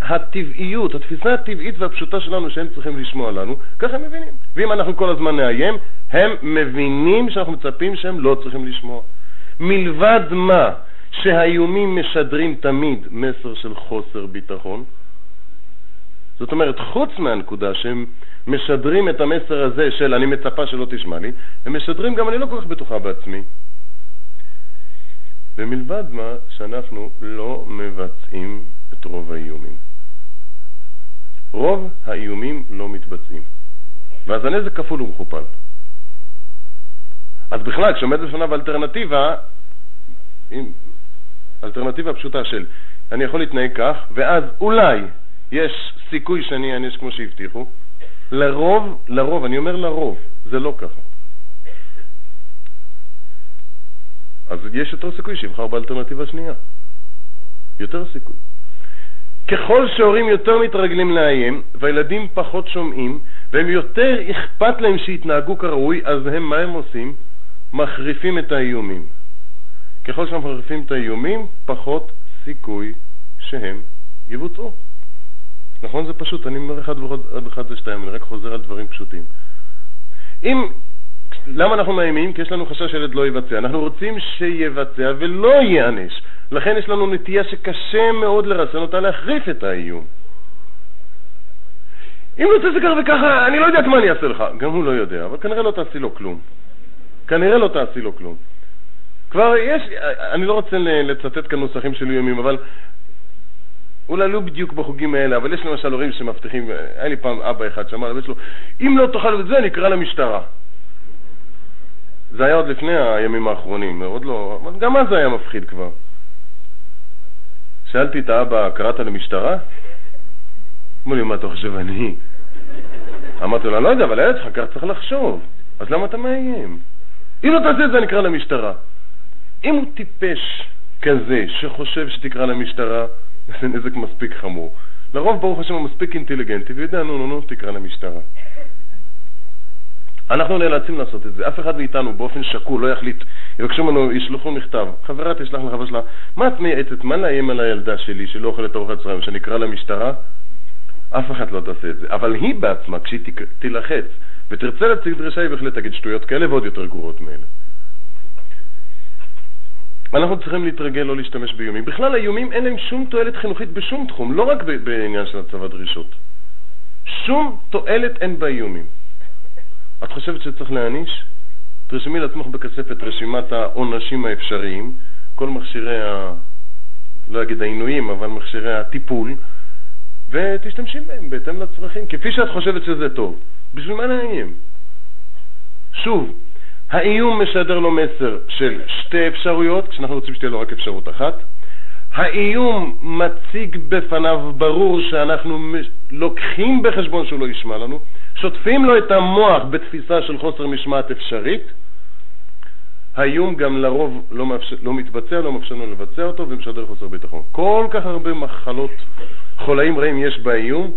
הטבעיות, התפיסה הטבעית והפשוטה שלנו שהם צריכים לשמוע לנו, ככה הם מבינים. ואם אנחנו כל הזמן נאיים, הם מבינים שאנחנו מצפים שהם לא צריכים לשמוע. מלבד מה שהאיומים משדרים תמיד מסר של חוסר ביטחון, זאת אומרת, חוץ מהנקודה שהם משדרים את המסר הזה של אני מצפה שלא תשמע לי, הם משדרים גם אני לא כל כך בטוחה בעצמי. ומלבד מה שאנחנו לא מבצעים את רוב האיומים. רוב האיומים לא מתבצעים. ואז הנזק כפול ומכופל. אז בכלל, כשעומד בפניו אלטרנטיבה, אלטרנטיבה פשוטה של אני יכול להתנהג כך, ואז אולי יש סיכוי שאני אענש כמו שהבטיחו, לרוב, לרוב, אני אומר לרוב, זה לא ככה. אז יש יותר סיכוי שיבחר באלטרנטיבה שנייה. יותר סיכוי. ככל שהורים יותר מתרגלים לאיים, והילדים פחות שומעים, והם יותר אכפת להם שיתנהגו כראוי, אז הם, מה הם עושים? מחריפים את האיומים. ככל שהם מחריפים את האיומים, פחות סיכוי שהם יבוצעו. נכון? זה פשוט, אני אומר אחד ועוד אחד זה אני רק חוזר על דברים פשוטים. אם למה אנחנו מאיימים? כי יש לנו חשש שילד לא יבצע. אנחנו רוצים שיבצע ולא ייענש. לכן יש לנו נטייה שקשה מאוד לרסן אותה להחריף את האיום. אם לא תעשה ככה וככה, אני לא יודעת מה אני אעשה לך. גם הוא לא יודע, אבל כנראה לא תעשי לו כלום. כנראה לא תעשי לו כלום. כבר יש, אני לא רוצה לצטט כאן נוסחים של איומים, אבל אולי לא בדיוק בחוגים האלה, אבל יש למשל הורים שמבטיחים, היה לי פעם אבא אחד שאמר אם לא תאכל את זה, אני אקרא למשטרה. זה היה עוד לפני הימים האחרונים, עוד לא, גם אז זה היה מפחיד כבר. שאלתי את האבא, קראת למשטרה? אמרו לי, מה אתה חושב, אני? אמרתי לו, אני לא יודע, אבל הילד שלך צריך לחשוב. אז למה אתה מאיים? אם לא תעשה את זה, אני אקרא למשטרה. אם הוא טיפש כזה שחושב שתקרא למשטרה, זה נזק מספיק חמור. לרוב, ברוך השם, הוא מספיק אינטליגנטי, ויודע, נו, נו, נו, תקרא למשטרה. אנחנו נאלצים לעשות את זה. אף אחד מאיתנו באופן שקול לא יחליט, יבקשו ממנו, ישלחו מכתב. חברה תשלח לחבר שלה, מה את מייעצת? מה לאיים על הילדה שלי שלא אוכלת ארוחת צהריים, שאני אקרא למשטרה? אף אחד לא תעשה את זה. אבל היא בעצמה, כשהיא תילחץ ותרצה להציג דרישה, היא בהחלט תגיד שטויות כאלה ועוד יותר גרועות מאלה. אנחנו צריכים להתרגל לא להשתמש באיומים. בכלל, האיומים אין להם שום תועלת חינוכית בשום תחום, לא רק בעניין של הצבת דרישות. שום תועלת אין באיומים. את חושבת שצריך להעניש? תרשמי לעצמך בכספת רשימת העונשים האפשריים, כל מכשירי ה... לא אגיד העינויים, אבל מכשירי הטיפול, ותשתמשי בהם בהתאם לצרכים, כפי שאת חושבת שזה טוב. בשביל מה לאיים? שוב, האיום משדר לו מסר של שתי אפשרויות, כשאנחנו רוצים שתהיה לו רק אפשרות אחת. האיום מציג בפניו ברור שאנחנו לוקחים בחשבון שהוא לא ישמע לנו, שוטפים לו את המוח בתפיסה של חוסר משמעת אפשרית. האיום גם לרוב לא, מאפשר, לא מתבצע, לא מאפשר לנו לבצע אותו ומשדר חוסר ביטחון. כל כך הרבה מחלות, חולאים רעים יש באיום,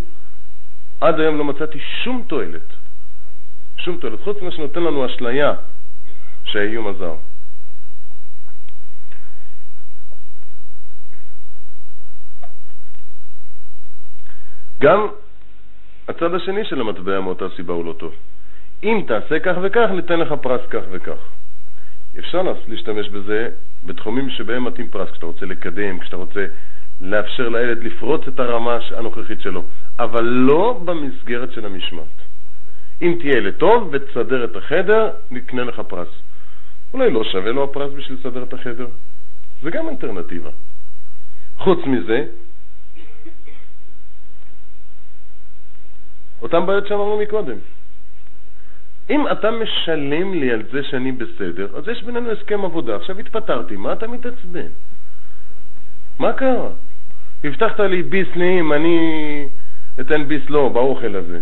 עד היום לא מצאתי שום תועלת. שום תועלת, חוץ ממה שנותן לנו אשליה שהאיום עזר. גם הצד השני של המטבע מאותה סיבה הוא לא טוב. אם תעשה כך וכך, ניתן לך פרס כך וכך. אפשר להשתמש בזה בתחומים שבהם מתאים פרס, כשאתה רוצה לקדם, כשאתה רוצה לאפשר לילד לפרוץ את הרמה הנוכחית שלו, אבל לא במסגרת של המשמעת. אם תהיה לטוב ותסדר את החדר, נקנה לך פרס. אולי לא שווה לו הפרס בשביל לסדר את החדר. זה גם אלטרנטיבה. חוץ מזה, אותן בעיות שאמרנו מקודם. אם אתה משלם לי על זה שאני בסדר, אז יש בינינו הסכם עבודה. עכשיו התפטרתי, מה אתה מתעצבן? מה קרה? הבטחת לי ביס נעים, אני אתן ביס לא באוכל הזה.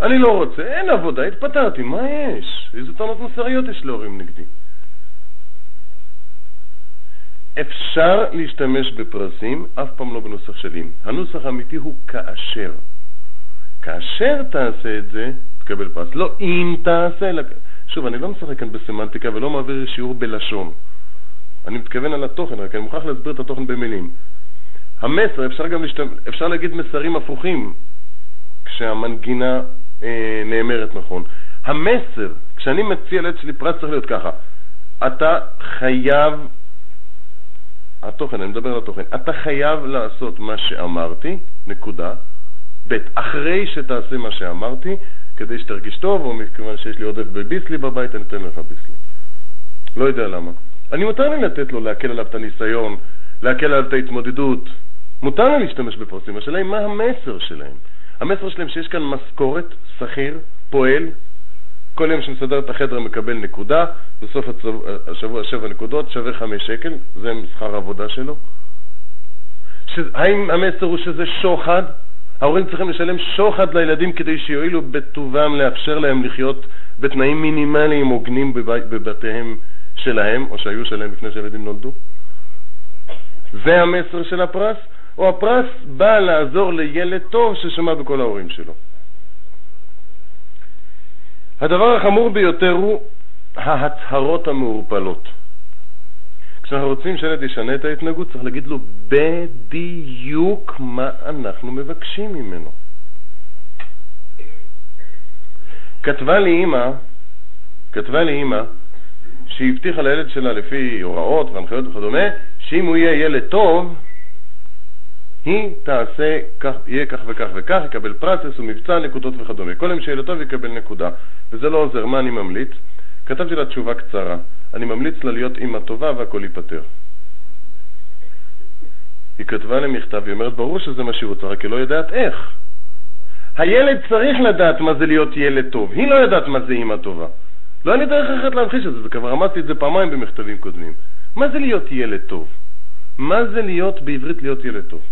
אני לא רוצה, אין עבודה, התפטרתי, מה יש? איזה טענות מוסריות יש להורים נגדי? אפשר להשתמש בפרסים, אף פעם לא בנוסח של. הנוסח האמיתי הוא כאשר. כאשר תעשה את זה, תקבל פרס. לא אם תעשה, אלא... שוב, אני לא משחק כאן בסמנטיקה ולא מעביר שיעור בלשון. אני מתכוון על התוכן, רק אני מוכרח להסביר את התוכן במילים. המסר, אפשר גם להשתמש, אפשר להגיד מסרים הפוכים כשהמנגינה אה, נאמרת נכון. המסר, כשאני מציע לילד שלי פרס צריך להיות ככה, אתה חייב, התוכן, אני מדבר על התוכן, אתה חייב לעשות מה שאמרתי, נקודה, ב', אחרי שתעשה מה שאמרתי, כדי שתרגיש טוב, או מכיוון שיש לי עודף בביסלי בבית, אני אתן לך ביסלי. לא יודע למה. אני מותר לי לתת לו, להקל עליו את הניסיון, להקל עליו את ההתמודדות. מותר לי להשתמש בפרסים. השאלה היא מה המסר שלהם. המסר שלהם שיש כאן משכורת, שכיר, פועל, כל יום שמסדר את החדר מקבל נקודה, בסוף השבוע שבע נקודות, שווה חמש שקל, זה שכר העבודה שלו. ש... האם המסר הוא שזה שוחד? ההורים צריכים לשלם שוחד לילדים כדי שיועילו בטובם לאפשר להם לחיות בתנאים מינימליים הוגנים בבתיהם שלהם, או שהיו שלהם לפני שהילדים נולדו? זה המסר של הפרס? או הפרס בא לעזור לילד טוב ששמע בכל ההורים שלו? הדבר החמור ביותר הוא ההצהרות המעורפלות. כשאנחנו רוצים שילד ישנה את ההתנהגות, צריך להגיד לו בדיוק מה אנחנו מבקשים ממנו. כתבה לי אימא, כתבה לי אימא, שהיא הבטיחה לילד שלה לפי הוראות והנחיות וכדומה, שאם הוא יהיה ילד טוב, היא תעשה, כך, יהיה כך וכך וכך, יקבל פרס, יעשו מבצע, נקודות וכדומה. כל יום שיהיה טוב יקבל נקודה, וזה לא עוזר. מה אני ממליץ? כתבתי לה תשובה קצרה. אני ממליץ לה להיות אימא טובה והכל ייפתר. היא כתבה לי מכתב, היא אומרת, ברור שזה מה שהיא רוצה, רק היא לא יודעת איך. הילד צריך לדעת מה זה להיות ילד טוב, היא לא יודעת מה זה אימא טובה. לא היה לי דרך אחרת להמחיש את זה, וכבר אמרתי את זה פעמיים במכתבים קודמים. מה זה להיות ילד טוב? מה זה להיות בעברית להיות ילד טוב?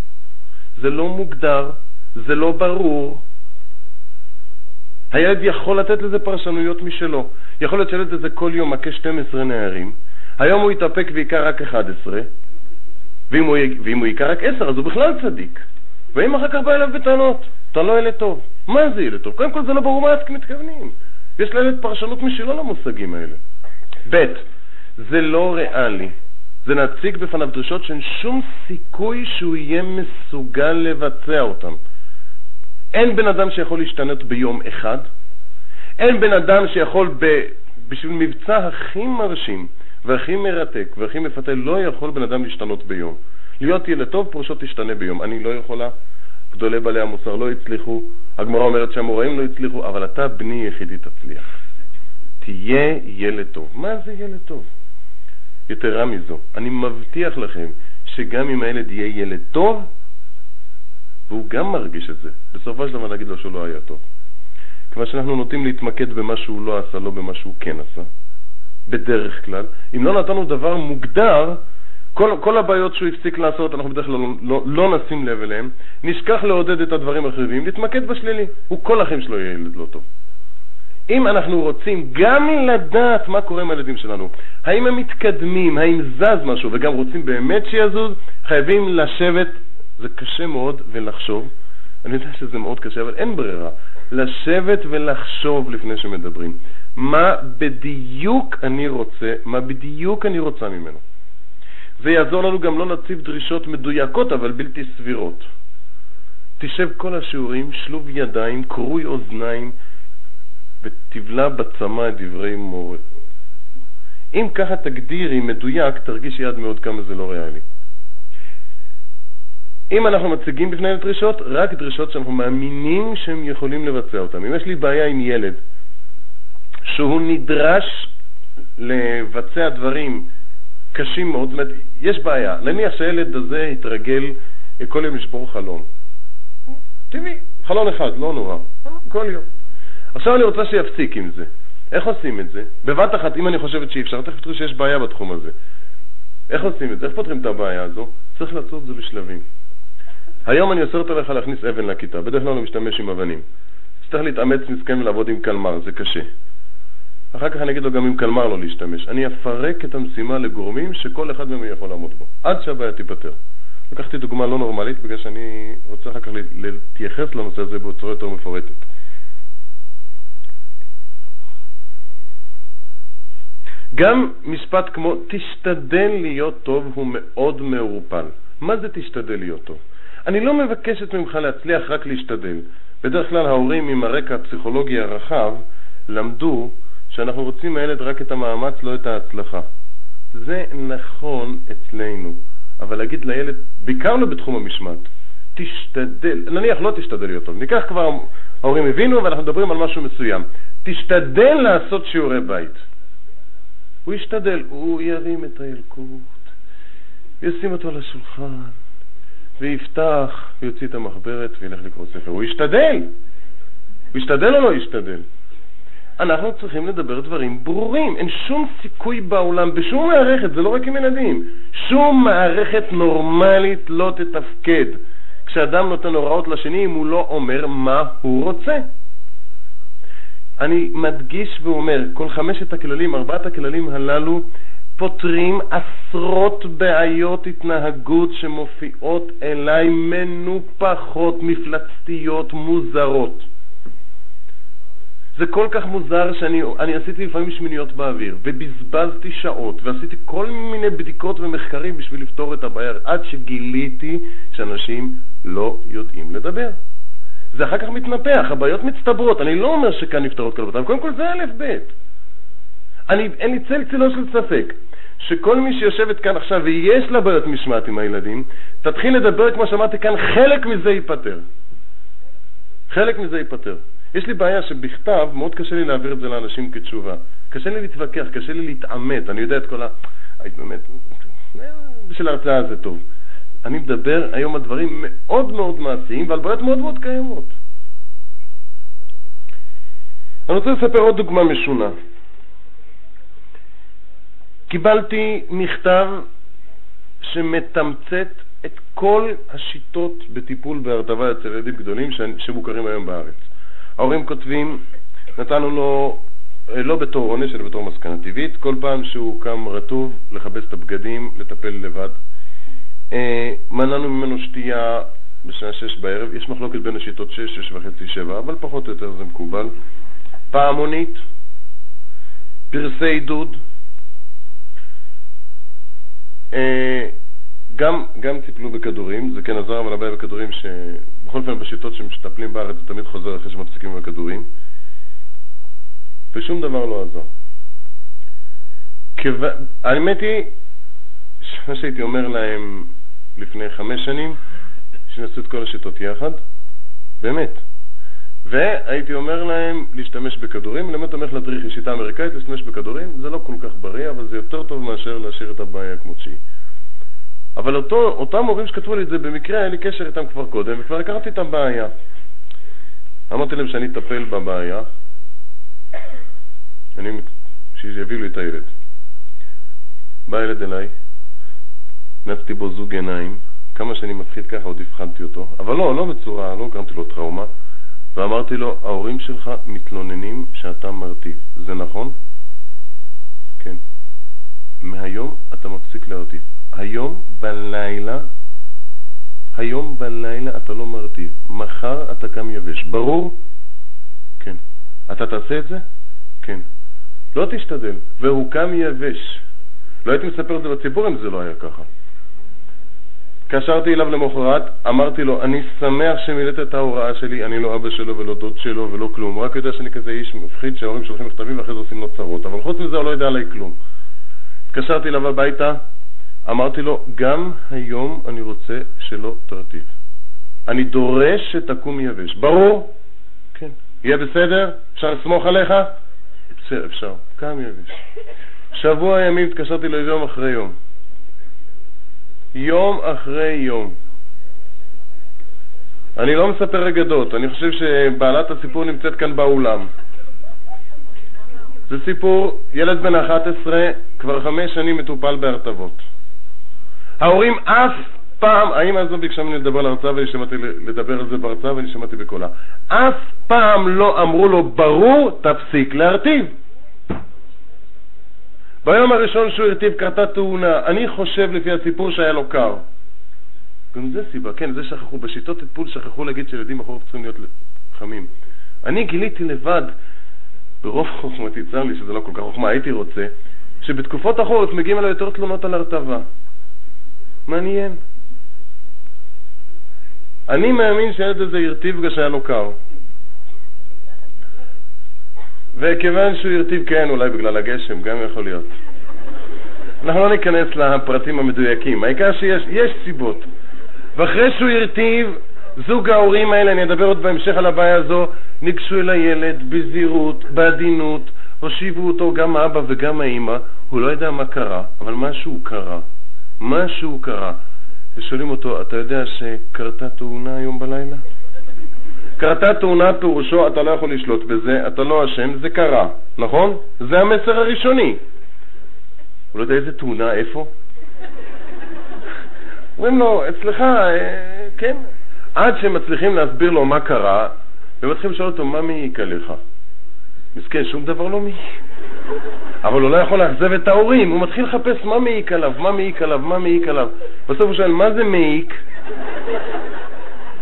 זה לא מוגדר, זה לא ברור. הילד יכול לתת לזה פרשנויות משלו. יכול להיות שילד הזה כל יום מכה 12 נערים, היום הוא יתאפק ויקרא רק 11, ואם הוא, ואם הוא יקרא רק 10 אז הוא בכלל צדיק. ואם אחר כך בא אליו בטענות, אתה לא ילד טוב. מה זה ילד טוב? קודם כל זה לא ברור מה אתם מתכוונים. יש לילד פרשנות משלו למושגים האלה. ב', זה לא ריאלי. זה נציג בפניו דרישות שאין שום סיכוי שהוא יהיה מסוגל לבצע אותן. אין בן אדם שיכול להשתנות ביום אחד, אין בן אדם שיכול ב, בשביל מבצע הכי מרשים והכי מרתק והכי מפתה, לא יכול בן אדם להשתנות ביום. להיות ילד טוב פירושו תשתנה ביום. אני לא יכולה, גדולי בעלי המוסר לא הצליחו, הגמרא אומרת שהמוראים לא הצליחו, אבל אתה בני יחידי תצליח. תהיה ילד טוב. מה זה ילד טוב? יתרה מזו, אני מבטיח לכם שגם אם הילד יהיה ילד טוב, והוא גם מרגיש את זה, בסופו של דבר נגיד לו שהוא לא היה טוב. כיוון שאנחנו נוטים להתמקד במה שהוא לא עשה, לא במה שהוא כן עשה, בדרך כלל. אם לא נתנו דבר מוגדר, כל, כל הבעיות שהוא הפסיק לעשות, אנחנו בדרך כלל לא, לא, לא נשים לב אליהן, נשכח לעודד את הדברים החיוביים, להתמקד בשלילי. הוא כל החיים שלו יהיה ילד לא טוב. אם אנחנו רוצים גם לדעת מה קורה עם הילדים שלנו, האם הם מתקדמים, האם זז משהו, וגם רוצים באמת שיזוז, חייבים לשבת, זה קשה מאוד, ולחשוב. אני יודע שזה מאוד קשה, אבל אין ברירה. לשבת ולחשוב לפני שמדברים. מה בדיוק אני רוצה, מה בדיוק אני רוצה ממנו. זה יעזור לנו גם לא להציב דרישות מדויקות, אבל בלתי סבירות. תשב כל השיעורים, שלוב ידיים, קרוי אוזניים, ותבלע בצמא את דברי מורה. אם ככה תגדירי מדויק, תרגיש יד מאוד כמה זה לא ריאלי. אם אנחנו מציגים בפני דרישות, רק דרישות שאנחנו מאמינים שהם יכולים לבצע אותן. אם יש לי בעיה עם ילד שהוא נדרש לבצע דברים קשים מאוד, זאת אומרת, יש בעיה. נניח שהילד הזה יתרגל כל יום לשבור חלום. טבעי, חלון אחד, לא נורא, כל יום. עכשיו אני רוצה שיפסיק עם זה. איך עושים את זה? בבת אחת, אם אני חושבת שאי אפשר, תכף תראו שיש בעיה בתחום הזה. איך עושים את זה? איך פותרים את הבעיה הזו? צריך לעשות את זה בשלבים. היום אני אוסרת עליך להכניס אבן לכיתה, בדרך כלל אני משתמש עם אבנים. צריך להתאמץ מסכן ולעבוד עם קלמר, זה קשה. אחר כך אני אגיד לו גם עם קלמר לא להשתמש. אני אפרק את המשימה לגורמים שכל אחד מהם יכול לעמוד בו, עד שהבעיה תיפתר. לקחתי דוגמה לא נורמלית בגלל שאני רוצה אחר כך להתייחס לנושא הזה בצורה יותר מפורטת. גם משפט כמו תשתדל להיות טוב הוא מאוד מעורפל. מה זה תשתדל להיות טוב? אני לא מבקשת ממך להצליח רק להשתדל. בדרך כלל ההורים עם הרקע הפסיכולוגי הרחב למדו שאנחנו רוצים מהילד רק את המאמץ, לא את ההצלחה. זה נכון אצלנו, אבל להגיד לילד, בעיקר לא בתחום המשמעת, תשתדל, נניח לא תשתדל להיות טוב, ניקח כבר, ההורים הבינו ואנחנו מדברים על משהו מסוים, תשתדל לעשות שיעורי בית. הוא ישתדל, הוא ירים את הילקוט, ישים אותו על השולחן, ויפתח, ויוציא את המחברת וילך לקרוא ספר. הוא ישתדל. הוא ישתדל או לא ישתדל? אנחנו צריכים לדבר דברים ברורים. אין שום סיכוי בעולם, בשום מערכת, זה לא רק עם ילדים, שום מערכת נורמלית לא תתפקד כשאדם נותן הוראות לשני אם הוא לא אומר מה הוא רוצה. אני מדגיש ואומר, כל חמשת הכללים, ארבעת הכללים הללו, פותרים עשרות בעיות התנהגות שמופיעות אליי מנופחות, מפלצתיות, מוזרות. זה כל כך מוזר שאני עשיתי לפעמים שמיניות באוויר, ובזבזתי שעות, ועשיתי כל מיני בדיקות ומחקרים בשביל לפתור את הבעיה, עד שגיליתי שאנשים לא יודעים לדבר. זה אחר כך מתנפח, הבעיות מצטברות. אני לא אומר שכאן נפתרות כל הבעיות, קודם כל זה א' ב'. אני, אין לי צל צילו של ספק שכל מי שיושבת כאן עכשיו ויש לה בעיות משמעת עם הילדים, תתחיל לדבר, כמו שאמרתי כאן, חלק מזה ייפתר. חלק מזה ייפתר. יש לי בעיה שבכתב מאוד קשה לי להעביר את זה לאנשים כתשובה. קשה לי להתווכח, קשה לי להתעמת, אני יודע את כל ה... היית באמת... בשביל ההרצאה זה טוב. אני מדבר היום על דברים מאוד מאוד מעשיים ועל בעיות מאוד מאוד קיימות. אני רוצה לספר עוד דוגמה משונה. קיבלתי מכתב שמתמצת את כל השיטות בטיפול בהרטבה אצל ילדים גדולים שמוכרים היום בארץ. ההורים כותבים, נתנו לו, אה, לא בתור עונש, אלא בתור מסקנה טבעית, כל פעם שהוא קם רטוב, לכבס את הבגדים, לטפל לבד. אה, מנענו ממנו שתייה בשעה שש בערב, יש מחלוקת בין השיטות שש, שש וחצי, שבע, אבל פחות או יותר זה מקובל. פעמונית, פרסי עידוד, גם, גם טיפלו בכדורים, זה כן עזר, אבל הבעיה בכדורים שבכל אופן בשיטות שמטפלים בארץ זה תמיד חוזר אחרי שמפסיקים עם הכדורים, ושום דבר לא עזר. כו... האמת היא, מה שהייתי אומר להם לפני חמש שנים, שנעשו את כל השיטות יחד, באמת. והייתי אומר להם להשתמש בכדורים, למה אתה אומר להדריך היא שיטה אמריקאית, להשתמש בכדורים, זה לא כל כך בריא, אבל זה יותר טוב מאשר להשאיר את הבעיה כמו שהיא. אבל אותו, אותם מורים שכתבו לי את זה, במקרה היה לי קשר איתם כבר קודם, וכבר הכרתי את הבעיה. אמרתי להם שאני אטפל בבעיה, אני, שיביאו לי את הילד. בא ילד אליי, נצתי בו זוג עיניים, כמה שאני מתחיל ככה עוד הבחנתי אותו, אבל לא, לא בצורה, לא גרמתי לו טראומה, ואמרתי לו, ההורים שלך מתלוננים שאתה מרטיב, זה נכון? כן. מהיום אתה מפסיק להרטיב. היום בלילה, היום בלילה אתה לא מרטיב, מחר אתה קם יבש. ברור? כן. אתה תעשה את זה? כן. לא תשתדל. והוא קם יבש. לא הייתי מספר את זה בציבור אם זה לא היה ככה. התקשרתי אליו למחרת, אמרתי לו, אני שמח שמילאת את ההוראה שלי, אני לא אבא שלו ולא דוד שלו ולא כלום, רק יודע שאני כזה איש מפחיד שההורים שולחים מכתבים ואחרי זה עושים לו צרות, אבל חוץ מזה הוא לא יודע עליי כלום. התקשרתי אליו הביתה, אמרתי לו, גם היום אני רוצה שלא תרטיב. אני דורש שתקום יבש. ברור? כן. יהיה בסדר? אפשר לסמוך עליך? בסדר, אפשר. קם יבש. שבוע ימים התקשרתי לו יום אחרי יום. יום אחרי יום. אני לא מספר אגדות, אני חושב שבעלת הסיפור נמצאת כאן באולם. זה סיפור, ילד בן 11, כבר חמש שנים מטופל בהרטבות. ההורים אף פעם, האמא הזו ביקשה ממני לדבר על הרצאה ואני שמעתי לדבר על זה בהרצאה ואני שמעתי בקולה. אף פעם לא אמרו לו, ברור, תפסיק להרטיב. ביום הראשון שהוא הרטיב קרתה תאונה. אני חושב לפי הסיפור שהיה לו קר. גם זה סיבה, כן, זה שכחו. בשיטות טיפול שכחו להגיד שילדים בחורף צריכים להיות חמים. אני גיליתי לבד, ברוב חוכמתי, צר לי שזה לא כל כך חוכמה, הייתי רוצה, שבתקופות החורף מגיעים אליי יותר תלונות על הרטבה. מעניין. אני מאמין שהילד הזה הרטיב בגלל שהיה לו קר. וכיוון שהוא הרטיב כן, אולי בגלל הגשם, גם יכול להיות. אנחנו לא ניכנס לפרטים המדויקים, העיקר שיש סיבות. ואחרי שהוא הרטיב, זוג ההורים האלה, אני אדבר עוד בהמשך על הבעיה הזו, ניגשו אל הילד בזהירות, בעדינות, הושיבו אותו גם האבא וגם האימא, הוא לא יודע מה קרה, אבל משהו קרה. משהו קרה. ושואלים אותו, אתה יודע שקרתה תאונה היום בלילה? קרתה תאונה פירושו, אתה לא יכול לשלוט בזה, אתה לא אשם, זה קרה, נכון? זה המסר הראשוני. הוא לא יודע איזה תאונה, איפה? אומרים לו, אצלך, אה, כן. עד שהם מצליחים להסביר לו מה קרה, ומתחילים לשאול אותו, מה מעיק עליך? מסכן, שום דבר לא מעיק. אבל הוא לא יכול לאכזב את ההורים, הוא מתחיל לחפש מה מעיק עליו, מה מעיק עליו, מה מעיק עליו. בסוף הוא שואל, מה זה מעיק?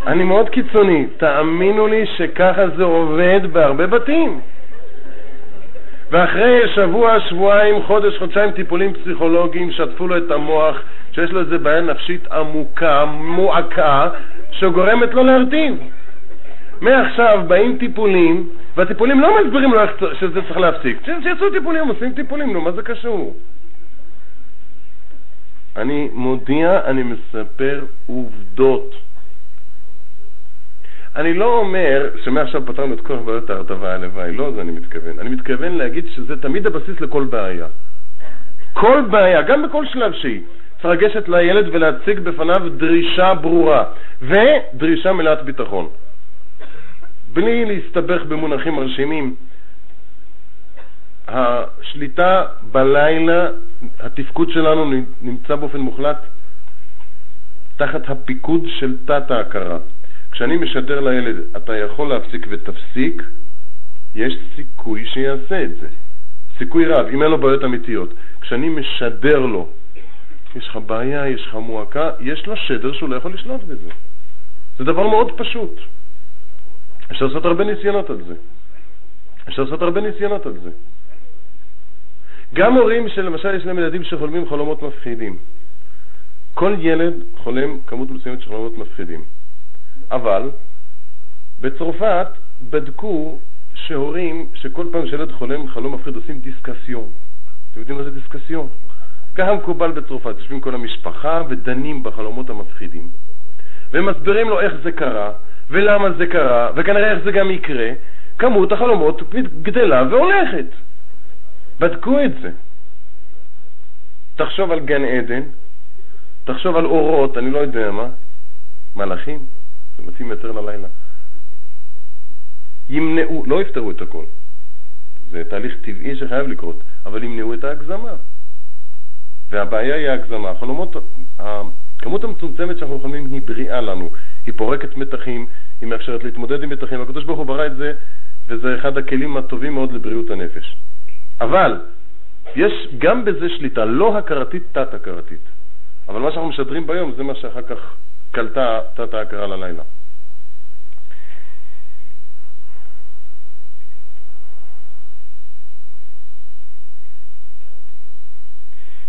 אני מאוד קיצוני, תאמינו לי שככה זה עובד בהרבה בתים. ואחרי שבוע, שבועיים, חודש, חודשיים טיפולים פסיכולוגיים שטפו לו את המוח, שיש לו איזה בעיה נפשית עמוקה, מועקה, שגורמת לו להרטיב. מעכשיו באים טיפולים, והטיפולים לא מסבירים לו שזה צריך להפסיק. שיעשו טיפולים, עושים טיפולים, נו, מה זה קשור? אני מודיע, אני מספר עובדות. אני לא אומר שמעכשיו פתרנו את כל בעיות ההרטבה הלוואי, לא זה אני מתכוון. אני מתכוון להגיד שזה תמיד הבסיס לכל בעיה. כל בעיה, גם בכל שלב שהיא, צריך לגשת לילד ולהציג בפניו דרישה ברורה, ודרישה מלאת ביטחון. בלי להסתבך במונחים מרשימים. השליטה בלילה, התפקוד שלנו נמצא באופן מוחלט תחת הפיקוד של תת-ההכרה. כשאני משדר לילד, אתה יכול להפסיק ותפסיק, יש סיכוי שיעשה את זה. סיכוי רב, אם אין לו בעיות אמיתיות. כשאני משדר לו, יש לך בעיה, יש לך מועקה, יש לו שדר שהוא לא יכול לשלוט בזה. זה דבר מאוד פשוט. אפשר לעשות הרבה ניסיונות על זה. אפשר לעשות הרבה ניסיונות על זה. גם הורים שלמשל יש להם ילדים שחולמים חלומות מפחידים. כל ילד חולם כמות מסוימת של חלומות מפחידים. אבל בצרפת בדקו שהורים, שכל פעם שילד חולם חלום מפחיד עושים דיסקסיון. אתם יודעים מה זה דיסקסיון? ככה מקובל בצרפת, יושבים כל המשפחה ודנים בחלומות המפחידים. ומסבירים לו איך זה קרה, ולמה זה קרה, וכנראה איך זה גם יקרה. כמות החלומות גדלה והולכת. בדקו את זה. תחשוב על גן עדן, תחשוב על אורות, אני לא יודע מה, מלאכים, זה מתאים יותר ללילה. ימנעו, לא יפתרו את הכל, זה תהליך טבעי שחייב לקרות, אבל ימנעו את ההגזמה. והבעיה היא ההגזמה. החלומות, הכמות המצומצמת שאנחנו חולמים היא בריאה לנו, היא פורקת מתחים, היא מאפשרת להתמודד עם מתחים. הקדוש ברוך הוא ברא את זה, וזה אחד הכלים הטובים מאוד לבריאות הנפש. אבל יש גם בזה שליטה, לא הכרתית, תת-הכרתית. אבל מה שאנחנו משדרים ביום זה מה שאחר כך קלטה תת-ההכרה ללילה.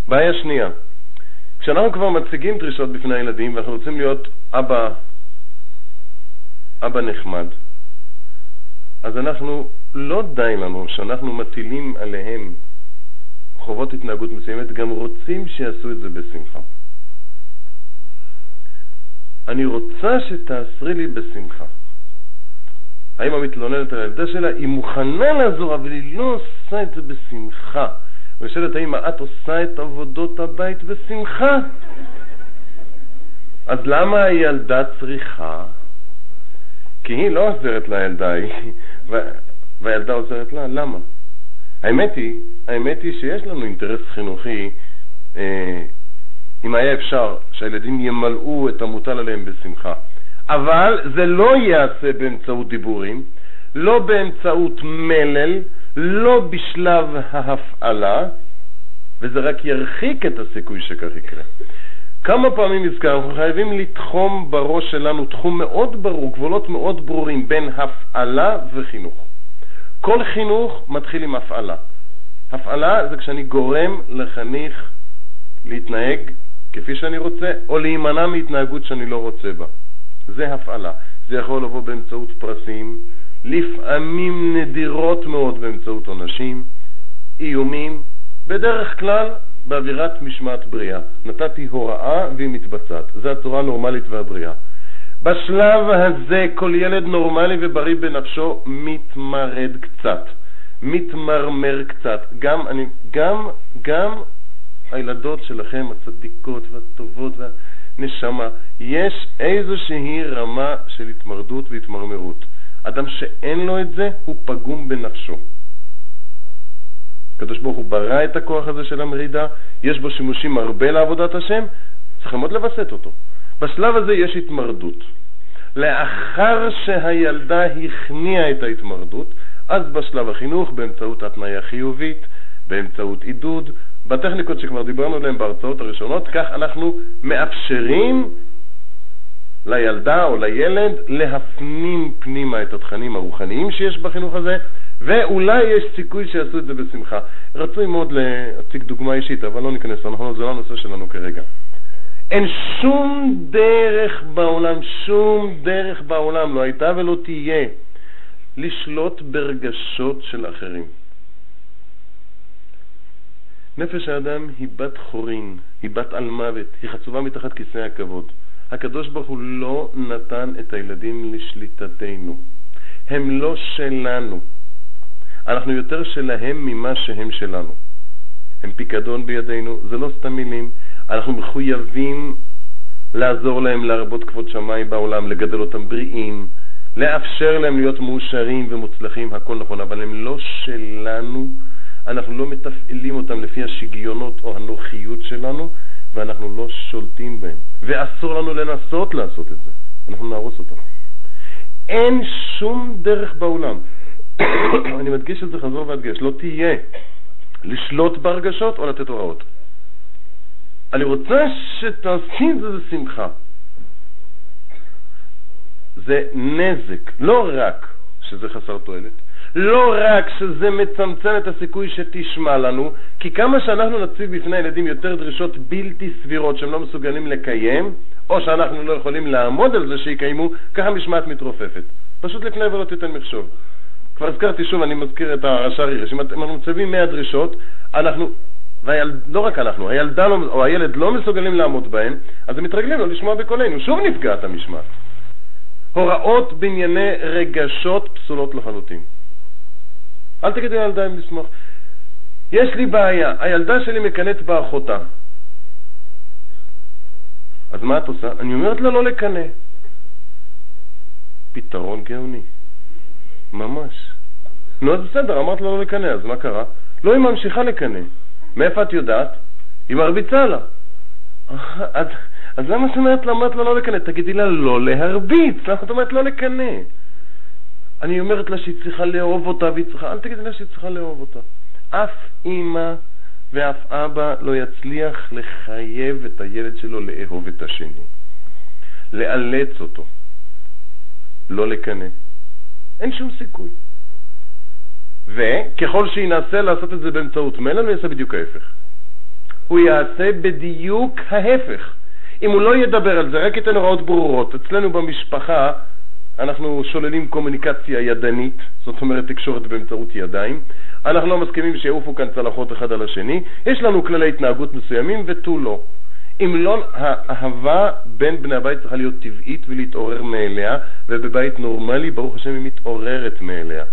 בעיה שנייה, כשאנחנו כבר מציגים דרישות בפני הילדים ואנחנו רוצים להיות אבא, אבא נחמד, אז אנחנו, לא די לנו שאנחנו מטילים עליהם חובות התנהגות מסוימת, גם רוצים שיעשו את זה בשמחה. אני רוצה שתעשרי לי בשמחה. האמא מתלוננת על הילדה שלה, היא מוכנה לעזור, אבל היא לא עושה את זה בשמחה. ושואלת האמא, את עושה את עבודות הבית בשמחה? אז למה הילדה צריכה? כי היא לא עוזרת לילדה, והילדה עוזרת לה, למה? האמת היא, האמת היא שיש לנו אינטרס חינוכי, אה, אם היה אפשר, שהילדים ימלאו את המוטל עליהם בשמחה. אבל זה לא ייעשה באמצעות דיבורים, לא באמצעות מלל, לא בשלב ההפעלה, וזה רק ירחיק את הסיכוי שכך יקרה. כמה פעמים הזכרנו, אנחנו חייבים לתחום בראש שלנו תחום מאוד ברור, גבולות מאוד ברורים בין הפעלה וחינוך. כל חינוך מתחיל עם הפעלה. הפעלה זה כשאני גורם לחניך להתנהג כפי שאני רוצה, או להימנע מהתנהגות שאני לא רוצה בה. זה הפעלה. זה יכול לבוא באמצעות פרסים, לפעמים נדירות מאוד באמצעות עונשים, איומים, בדרך כלל באווירת משמעת בריאה. נתתי הוראה והיא מתבצעת. זו הצורה הנורמלית והבריאה. בשלב הזה כל ילד נורמלי ובריא בנפשו מתמרד קצת, מתמרמר קצת. גם, אני, גם, גם הילדות שלכם, הצדיקות והטובות והנשמה, יש איזושהי רמה של התמרדות והתמרמרות. אדם שאין לו את זה, הוא פגום בנפשו. הקדוש ברוך הוא ברא את הכוח הזה של המרידה, יש בו שימושים הרבה לעבודת השם, צריכים עוד לווסת אותו. בשלב הזה יש התמרדות. לאחר שהילדה הכניעה את ההתמרדות, אז בשלב החינוך, באמצעות התניה חיובית, באמצעות עידוד, בטכניקות שכבר דיברנו עליהן בהרצאות הראשונות, כך אנחנו מאפשרים לילדה או לילד להפנים פנימה את התכנים הרוחניים שיש בחינוך הזה, ואולי יש סיכוי שיעשו את זה בשמחה. רצוי מאוד להציג דוגמה אישית, אבל לא ניכנס לנכונות, זה לא הנושא שלנו כרגע. אין שום דרך בעולם, שום דרך בעולם לא הייתה ולא תהיה לשלוט ברגשות של אחרים. נפש האדם היא בת חורין, היא בת על מוות, היא חצובה מתחת כיסא הכבוד. הקדוש ברוך הוא לא נתן את הילדים לשליטתנו. הם לא שלנו. אנחנו יותר שלהם ממה שהם שלנו. הם פיקדון בידינו, זה לא סתם מילים. אנחנו מחויבים לעזור להם להרבות כבוד שמיים בעולם, לגדל אותם בריאים, לאפשר להם להיות מאושרים ומוצלחים, הכל נכון, אבל הם לא שלנו, אנחנו לא מתפעלים אותם לפי השגיונות או הנוחיות שלנו, ואנחנו לא שולטים בהם. ואסור לנו לנסות לעשות את זה, אנחנו נהרוס אותם. אין שום דרך בעולם אני מדגיש את זה חזור והדגש, לא תהיה לשלוט בהרגשות או לתת הוראות. אני רוצה שתעשי את זה בשמחה. זה נזק, לא רק שזה חסר תועלת, לא רק שזה מצמצם את הסיכוי שתשמע לנו, כי כמה שאנחנו נציב בפני הילדים יותר דרישות בלתי סבירות שהם לא מסוגלים לקיים, או שאנחנו לא יכולים לעמוד על זה שיקיימו, ככה משמעת מתרופפת. פשוט לפני ולא תיתן מחשוב. כבר הזכרתי שוב, אני מזכיר את הרש"ר הירש, אם אנחנו מצווים 100 דרישות, אנחנו, והיל, לא רק אנחנו, הילדה לא, או הילד לא מסוגלים לעמוד בהן, אז הם מתרגלים לא לשמוע בקולנו, שוב נפגעת המשמעת. הוראות בענייני רגשות פסולות לחלוטין. אל תגידי לילדה אם לשמוח. יש לי בעיה, הילדה שלי מקנאת באחותה. אז מה את עושה? אני אומרת לה לא לקנא. פתרון גאוני. ממש. נו, אז בסדר, אמרת לה לא לקנא, אז מה קרה? לא, היא ממשיכה לקנא. מאיפה את יודעת? היא מרביצה לה. אז, אז למה את אומרת לה, אומרת לה לא לקנא? תגידי לה לא להרביץ, למה את אומרת לא לקנא? אני אומרת לה שהיא צריכה לאהוב אותה והיא צריכה, אל תגידי לה שהיא צריכה לאהוב אותה. אף אימא ואף אבא לא יצליח לחייב את הילד שלו לאהוב את השני. לאלץ אותו. לא לקנא. אין שום סיכוי. וככל שינסה לעשות את זה באמצעות מלל, הוא יעשה בדיוק ההפך. הוא יעשה בדיוק ההפך. אם הוא לא ידבר על זה, רק ייתן הוראות ברורות. אצלנו במשפחה אנחנו שוללים קומוניקציה ידנית, זאת אומרת תקשורת באמצעות ידיים. אנחנו לא מסכימים שיעופו כאן צלחות אחד על השני. יש לנו כללי התנהגות מסוימים ותו לא. אם לא, האהבה בין בני הבית צריכה להיות טבעית ולהתעורר מאליה, ובבית נורמלי, ברוך השם, היא מתעוררת מאליה.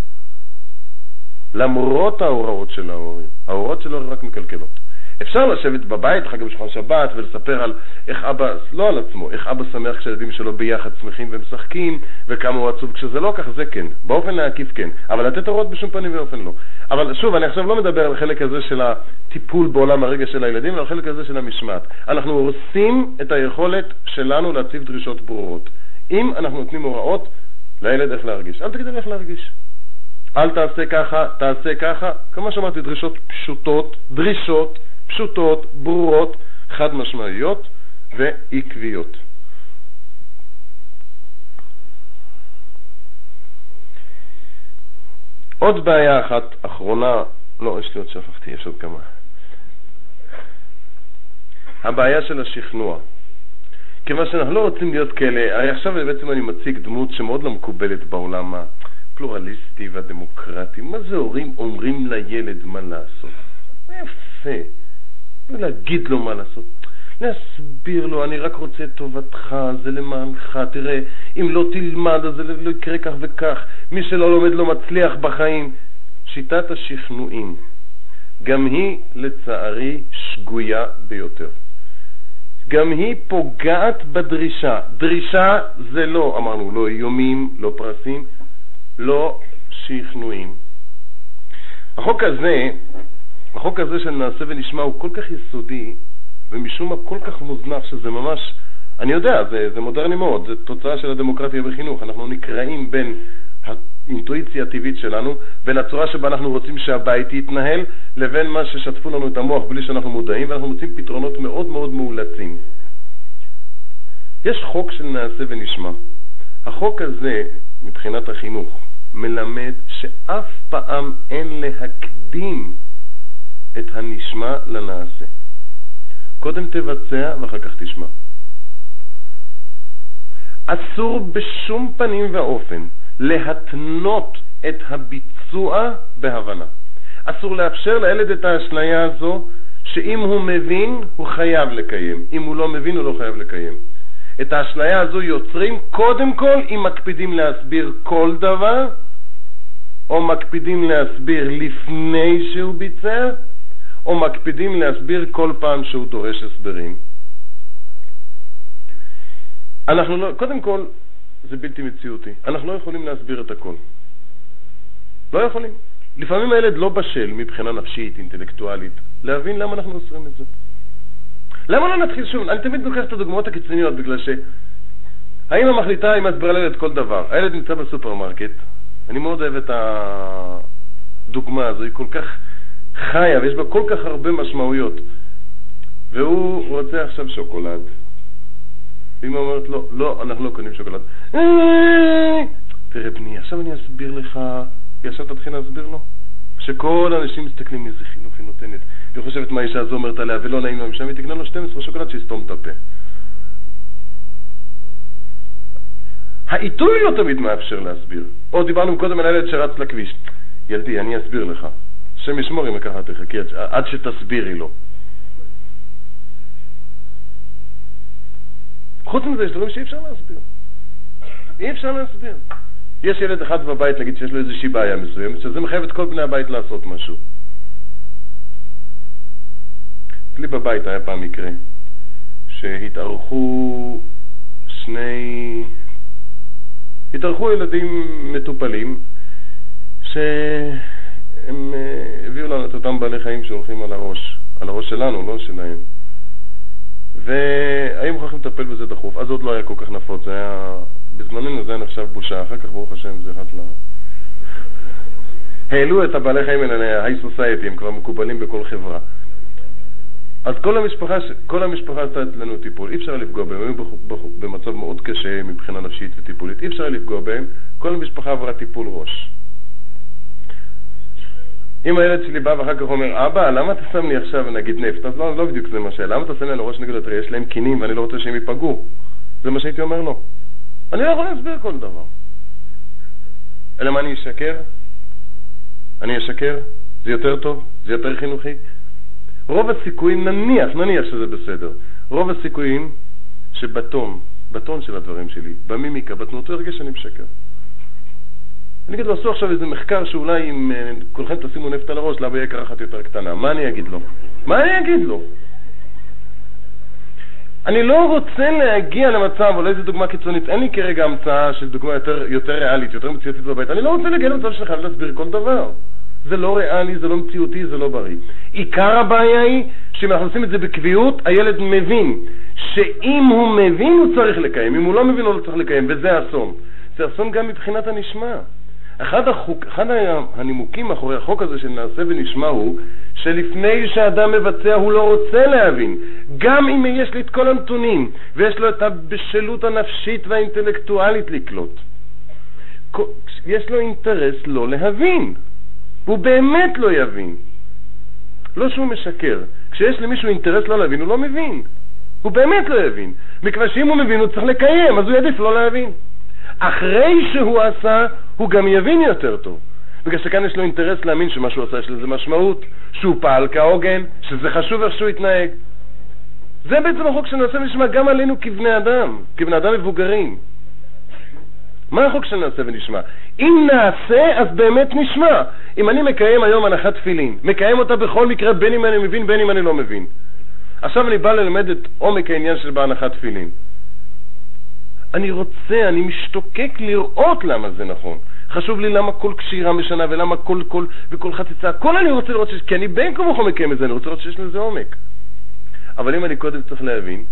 למרות ההוראות של ההורים. ההוראות של ההורים רק מקלקלות. אפשר לשבת בבית, חג בשולחן שבת, ולספר על איך אבא, לא על עצמו, איך אבא שמח כשהילדים שלו ביחד שמחים ומשחקים, וכמה הוא עצוב כשזה לא כך, זה כן. באופן העקיף כן. אבל לתת הוראות בשום פנים ואופן לא. אבל שוב, אני עכשיו לא מדבר על החלק הזה של הטיפול בעולם הרגע של הילדים, אלא על החלק הזה של המשמעת. אנחנו הורסים את היכולת שלנו להציב דרישות ברורות. אם אנחנו נותנים הוראות לילד איך להרגיש. אל תגיד איך להרגיש. אל תעשה ככה, תעשה ככה. כמו שאמרתי, דרישות פשוטות, דרישות פשוטות, ברורות, חד משמעיות ועקביות. עוד בעיה אחת אחרונה, לא, יש לי עוד שכחתי, יש עוד כמה. הבעיה של השכנוע. כיוון שאנחנו לא רוצים להיות כאלה, עכשיו בעצם אני מציג דמות שמאוד לא מקובלת בעולם הפלורליסטי והדמוקרטי. מה זה הורים אומרים לילד מה לעשות? יפה. לא להגיד לו מה לעשות, להסביר לו, אני רק רוצה את טובתך, זה למענך, תראה, אם לא תלמד אז זה לא יקרה כך וכך, מי שלא לומד לא מצליח בחיים. שיטת השכנועים, גם היא לצערי שגויה ביותר. גם היא פוגעת בדרישה. דרישה זה לא, אמרנו, לא איומים, לא פרסים, לא שכנועים. החוק הזה החוק הזה של נעשה ונשמע הוא כל כך יסודי, ומשום מה כל כך מוזנח, שזה ממש, אני יודע, זה, זה מודרני מאוד, זה תוצאה של הדמוקרטיה בחינוך. אנחנו נקרעים בין האינטואיציה הטבעית שלנו, בין הצורה שבה אנחנו רוצים שהבית יתנהל, לבין מה ששטפו לנו את המוח בלי שאנחנו מודעים, ואנחנו מוצאים פתרונות מאוד מאוד מאולצים. יש חוק של נעשה ונשמע. החוק הזה, מבחינת החינוך, מלמד שאף פעם אין להקדים את הנשמע לנעשה. קודם תבצע ואחר כך תשמע. אסור בשום פנים ואופן להתנות את הביצוע בהבנה. אסור לאפשר לילד את האשליה הזו שאם הוא מבין, הוא חייב לקיים. אם הוא לא מבין, הוא לא חייב לקיים. את האשליה הזו יוצרים קודם כל אם מקפידים להסביר כל דבר, או מקפידים להסביר לפני שהוא ביצע, או מקפידים להסביר כל פעם שהוא דורש הסברים. אנחנו לא, קודם כל, זה בלתי מציאותי. אנחנו לא יכולים להסביר את הכל. לא יכולים. לפעמים הילד לא בשל מבחינה נפשית, אינטלקטואלית, להבין למה אנחנו אוסרים את זה. למה לא נתחיל שוב? אני תמיד לוקח את הדוגמאות הקיצוניות, בגלל ש... האמא מחליטה, היא מסבירה לילד כל דבר. הילד נמצא בסופרמרקט, אני מאוד אוהב את הדוגמה הזו, היא כל כך חיה ויש בה כל כך הרבה משמעויות. והוא רוצה עכשיו שוקולד. ואמא אומרת לו, לא, אנחנו לא קונים שוקולד. תראה בני, עכשיו אני אסביר לך, ישר תתחיל להסביר לו. שכל האנשים מסתכלים איזה חינוך היא נותנת, והיא חושבת מה האישה הזו אומרת עליה, ולא נעים להם שם, היא תקנה לו 12 שוקולד שיסתום את הפה. העיתוי לא תמיד מאפשר להסביר. או דיברנו קודם על הילד שרץ לכביש. ילדי, אני אסביר לך. השם ישמור אם ככה תחכי עד שתסבירי לו. חוץ מזה, יש דברים שאי אפשר להסביר. אי אפשר להסביר. יש ילד אחד בבית, נגיד, שיש לו איזושהי בעיה מסוימת, שזה מחייב את כל בני הבית לעשות משהו. אצלי בבית היה פעם מקרה שהתארחו שני... התארחו ילדים מטופלים שהם אה, הביאו לנו את אותם בעלי חיים שהולכים על הראש, על הראש שלנו, לא שלהם. והיו מוכרחים לטפל בזה דחוף. אז עוד לא היה כל כך נפוץ, זה היה... בזמננו זה היה נחשב בושה, אחר כך ברוך השם זה רק ל... העלו את הבעלי חיים האלה ל-high society, הם כבר מקובלים בכל חברה. אז כל המשפחה, כל המשפחה עשתה אצלנו טיפול, אי אפשר לפגוע בהם, הם היו במצב מאוד קשה מבחינה נפשית וטיפולית, אי אפשר לפגוע בהם, כל המשפחה עברה טיפול ראש. אם הילד שלי בא ואחר כך אומר, אבא, למה אתה שם לי עכשיו נגיד נפט? אז לא, לא בדיוק זה מה ש... למה אתה שם לי על הראש נגד יש להם קינים ואני לא רוצה שהם ייפגעו. זה מה שהייתי אומר לו. אני לא יכול להסביר כל דבר. אלא מה אני אשקר? אני אשקר? זה יותר טוב? זה יותר חינוכי? רוב הסיכויים, נניח, נניח שזה בסדר, רוב הסיכויים שבטון, בטון של הדברים שלי, במימיקה, בתנועות, הוא ירגיש שאני משקר. אני אגיד לו, עשו עכשיו איזה מחקר שאולי אם אה, כולכם תשימו נפט על הראש, למה יהיה קרחת יותר קטנה? מה אני אגיד לו? מה אני אגיד לו? אני לא רוצה להגיע למצב, אולי זו דוגמה קיצונית, אין לי כרגע המצאה של דוגמה יותר, יותר ריאלית, יותר מציאותית בבית, אני לא רוצה להגיע למצב שאני חייב להסביר כל דבר. זה לא ריאלי, זה לא מציאותי, זה לא בריא. עיקר הבעיה היא שאם אנחנו עושים את זה בקביעות, הילד מבין שאם הוא מבין הוא צריך לקיים, אם הוא לא מבין הוא לא צריך לקיים, וזה אסון. זה אסון גם מבחינת הנשמע. אחד, החוק, אחד הנימוקים מאחורי החוק הזה של נעשה ונשמע הוא שלפני שאדם מבצע הוא לא רוצה להבין. גם אם יש לי את כל הנתונים ויש לו את הבשלות הנפשית והאינטלקטואלית לקלוט. יש לו אינטרס לא להבין. הוא באמת לא יבין. לא שהוא משקר. כשיש למישהו אינטרס לא להבין, הוא לא מבין. הוא באמת לא יבין. מכיוון שאם הוא מבין, הוא צריך לקיים, אז הוא יעדיף לא להבין. אחרי שהוא עשה, הוא גם יבין יותר טוב. בגלל שכאן יש לו אינטרס להאמין שמה שהוא עשה יש לזה משמעות, שהוא פעל כהוגן, שזה חשוב איך שהוא התנהג. זה בעצם החוק שנעשה ונשמע גם עלינו כבני אדם, כבני אדם מבוגרים. מה החוק של נעשה ונשמע? אם נעשה, אז באמת נשמע. אם אני מקיים היום הנחת תפילין, מקיים אותה בכל מקרה, בין אם אני מבין, בין אם אני לא מבין. עכשיו אני בא ללמד את עומק העניין של בהנחת תפילין. אני רוצה, אני משתוקק לראות למה זה נכון. חשוב לי למה כל קשירה משנה ולמה כל קול וכל חציצה, הכל אני רוצה לראות, שיש, כי אני בין וכה מקיים את זה, אני רוצה לראות שיש לזה עומק. אבל אם אני קודם צריך להבין,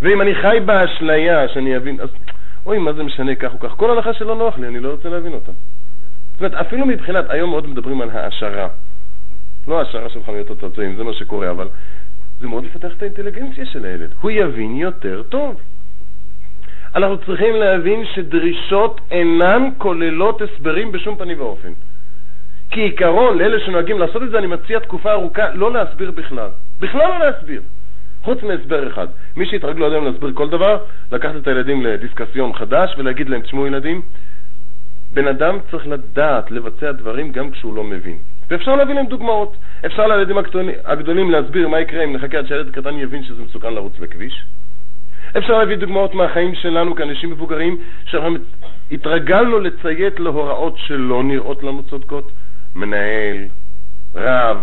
ואם אני חי באשליה שאני אבין, אז אוי, מה זה משנה כך או כך? כל הלכה שלא נוח לי, אני לא רוצה להבין אותה. זאת אומרת, אפילו מבחינת, היום מאוד מדברים על העשרה. לא העשרה של חנויות הצעצועים, זה מה שקורה, אבל זה מאוד יפתח את האינטליגנציה של הילד. הוא יבין יותר טוב. אנחנו צריכים להבין שדרישות אינן כוללות הסברים בשום פנים ואופן. כעיקרון, לאלה שנוהגים לעשות את זה, אני מציע תקופה ארוכה לא להסביר בכלל. בכלל לא להסביר. חוץ מהסבר אחד. מי שהתרגלו עד היום להסביר כל דבר, לקחת את הילדים לדיסקסיון חדש ולהגיד להם, תשמעו ילדים, בן אדם צריך לדעת לבצע דברים גם כשהוא לא מבין. ואפשר להביא להם דוגמאות. אפשר לילדים הגדולים להסביר מה יקרה אם נחכה עד שהילד הקטן יבין שזה מסוכן לרוץ בכביש. אפשר להביא דוגמאות מהחיים שלנו כאנשים מבוגרים, שאנחנו התרגלנו לציית להוראות שלא נראות לנו צודקות. מנהל, רב,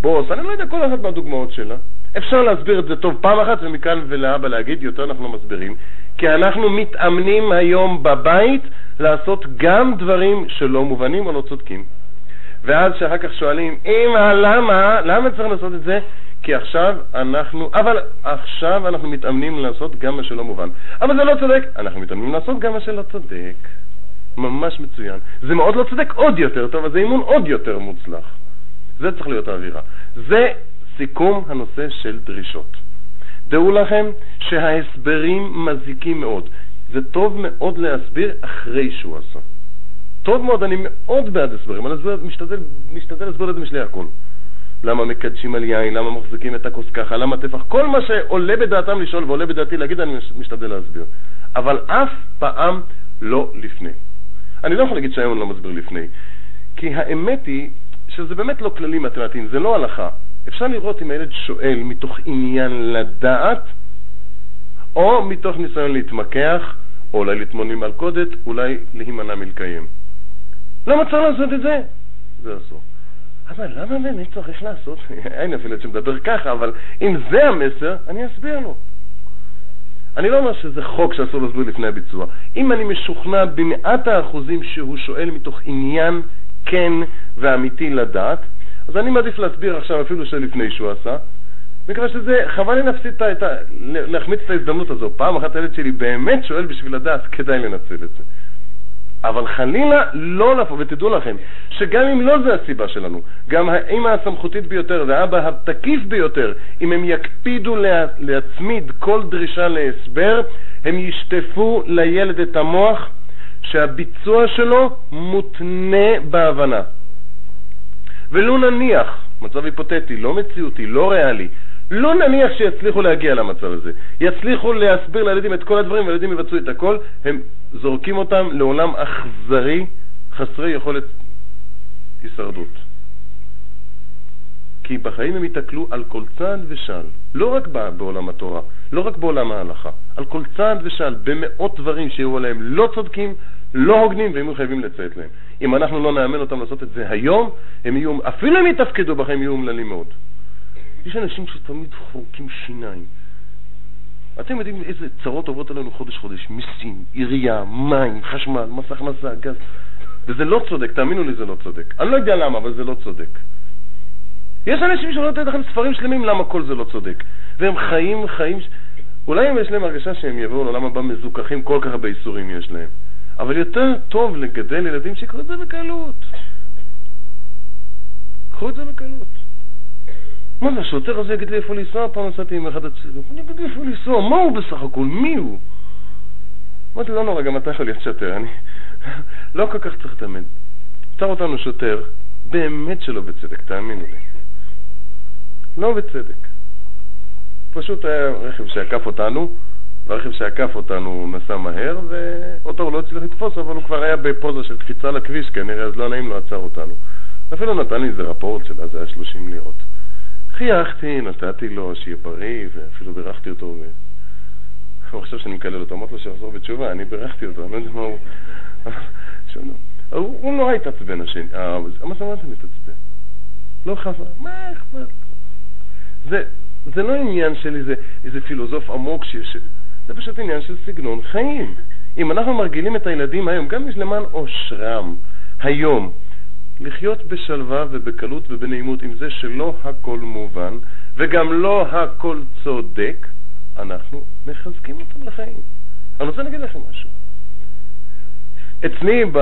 בוס, אני לא יודע כל אחת מהדוגמאות שלה. אפשר להסביר את זה טוב פעם אחת ומכאן ולהבא להגיד, יותר אנחנו לא מסבירים, כי אנחנו מתאמנים היום בבית לעשות גם דברים שלא מובנים או לא צודקים. ואז שאחר כך שואלים, אמא, למה? למה צריך לעשות את זה? כי עכשיו אנחנו, אבל עכשיו אנחנו מתאמנים לעשות גם מה שלא מובן. אבל זה לא צודק, אנחנו מתאמנים לעשות גם מה שלא צודק. ממש מצוין. זה מאוד לא צודק, עוד יותר טוב, אז זה אימון עוד יותר מוצלח. זה צריך להיות האווירה. זה סיכום הנושא של דרישות. דעו לכם שההסברים מזיקים מאוד. זה טוב מאוד להסביר אחרי שהוא עשה. טוב מאוד, אני מאוד בעד הסברים, אני משתדל, משתדל להסביר את זה משלי הכל. למה מקדשים על יין, למה מחזיקים את הכוס ככה, למה טפח, כל מה שעולה בדעתם לשאול ועולה בדעתי להגיד, אני משתדל להסביר. אבל אף פעם לא לפני. אני לא יכול להגיד שהיום אני לא מסביר לפני, כי האמת היא שזה באמת לא כללים מתמטיים, זה לא הלכה. אפשר לראות אם הילד שואל מתוך עניין לדעת, או מתוך ניסיון להתמקח, או אולי לטמון ממלכודת, אולי להימנע מלקיים. למה צריך לעשות את זה? זה אסור. אבל למה באמת צריך לעשות? אין אפילו שמדבר ככה, אבל אם זה המסר, אני אסביר לו. אני לא אומר שזה חוק שאסור להסביר לפני הביצוע. אם אני משוכנע במאת האחוזים שהוא שואל מתוך עניין כן ואמיתי לדעת, אז אני מעדיף להסביר עכשיו אפילו שלפני שהוא עשה, מכיוון שזה, חבל לי להפסיד את ה... להחמיץ את ההזדמנות הזו. פעם אחת הילד שלי באמת שואל בשביל לדעת, כדאי לנצל את זה. אבל חלילה לא לבוא, ותדעו לכם, שגם אם לא זה הסיבה שלנו, גם האמא הסמכותית ביותר והאבא התקיף ביותר, אם הם יקפידו לה, להצמיד כל דרישה להסבר, הם ישטפו לילד את המוח שהביצוע שלו מותנה בהבנה. ולו נניח, מצב היפותטי, לא מציאותי, לא ריאלי, לא נניח שיצליחו להגיע למצב הזה, יצליחו להסביר לילדים את כל הדברים והילדים יבצעו את הכל, הם זורקים אותם לעולם אכזרי, חסרי יכולת הישרדות. כי בחיים הם ייתקלו על כל צעד ושעל, לא רק בעולם התורה, לא רק בעולם ההלכה, על כל צעד ושעל, במאות דברים שיהיו עליהם לא צודקים, לא הוגנים, והם יהיו חייבים לציית להם. אם אנחנו לא נאמן אותם לעשות את זה היום, הם יהיו, אפילו אם יתפקדו בחיים, יהיו אומללים מאוד. יש אנשים שתמיד חורקים שיניים. אתם יודעים איזה צרות עוברות עלינו חודש-חודש, מיסים, עירייה, מים, חשמל, מס הכנסה, גז. וזה לא צודק, תאמינו לי זה לא צודק. אני לא יודע למה, אבל זה לא צודק. יש אנשים שלא לתת לכם ספרים שלמים למה כל זה לא צודק. והם חיים חיים... אולי אם יש להם הרגשה שהם יבואו לעולם הבא מזוכחים, כל כך הרבה איסורים יש להם. אבל יותר טוב לגדל ילדים שיקחו את זה בקלות. קחו את זה בקלות. מה זה, השוטר הזה יגיד לי איפה לנסוע? פעם נסעתי עם אחד הצעירים, אני אגיד לי איפה לנסוע, מה הוא בסך הכל? מי הוא? אמרתי, לא נורא, גם אתה יכול להיות שוטר, אני לא כל כך צריך להתאמן. עצר אותנו שוטר, באמת שלא בצדק, תאמינו לי. לא בצדק. פשוט היה רכב שעקף אותנו, והרכב שעקף אותנו נסע מהר, ואותו הוא לא הצליח לתפוס, אבל הוא כבר היה בפוזה של קפיצה לכביש כנראה, אז לא נעים לו עצר אותנו. אפילו נתן לי איזה רפורט של אז היה 30 לירות. חייכתי, נתתי לו שיהיה בריא, ואפילו בירכתי אותו. הוא חושב שאני מקלל אותו, אמרתי לו שיחזור בתשובה, אני בירכתי אותו, אני לא יודע מה הוא... הוא נורא התעצבן השני, אה, מה זאת אומרת מתעצבן? לא חבל, מה אכפת? זה, זה לא עניין של איזה, איזה פילוסוף עמוק, ש, ש, זה פשוט עניין של סגנון חיים. אם אנחנו מרגילים את הילדים היום, גם למען אושרם, היום, לחיות בשלווה ובקלות ובנעימות עם זה שלא הכל מובן וגם לא הכל צודק, אנחנו מחזקים אותם לחיים. אני רוצה להגיד לכם משהו. אצלי, ב...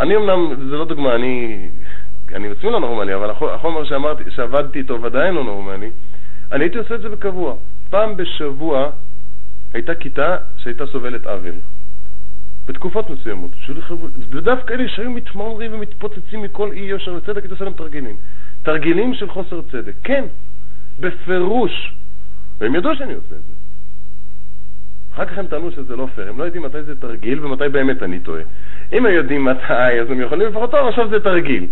אני אמנם, זה לא דוגמה, אני, אני עצמי לא נורמלי, אבל החומר שאמרתי, שעבדתי איתו ודאי לא נורמלי, אני הייתי עושה את זה בקבוע. פעם בשבוע הייתה כיתה שהייתה סובלת עוול. בתקופות מסוימות, ודווקא אלה שהיו מתמרמרים ומתפוצצים מכל אי יושר וצדק, הייתי עושה להם תרגילים. תרגילים של חוסר צדק. כן, בפירוש. והם ידעו שאני עושה את זה. אחר כך הם טענו שזה לא פייר, הם לא יודעים מתי זה תרגיל ומתי באמת אני טועה. אם הם יודעים מתי, אז הם יכולים לפחות, טוב, עכשיו זה תרגיל.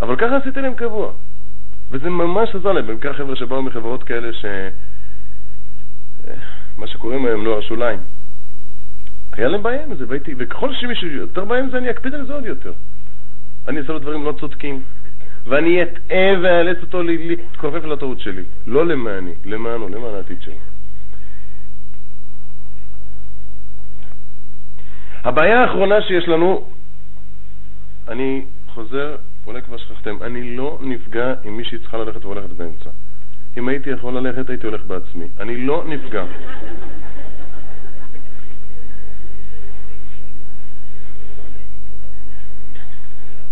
אבל ככה עשיתי להם קבוע. וזה ממש עזר להם, בעיקר חבר'ה שבאו מחברות כאלה ש... מה שקוראים היום נוער שוליים. היה להם בעיה עם זה, והייתי, וככל שמישהו יותר בעיה עם זה, אני אקפיד על זה עוד יותר. אני אעשה לו דברים לא צודקים, ואני אטעה ואאלץ אותו להתכופף לטעות שלי. לא למעני, למענו, למען העתיד שלי. הבעיה האחרונה שיש לנו, אני חוזר, אולי כבר שכחתם, אני לא נפגע עם מי שהיא צריכה ללכת והולכת באמצע. אם הייתי יכול ללכת, הייתי הולך בעצמי. אני לא נפגע.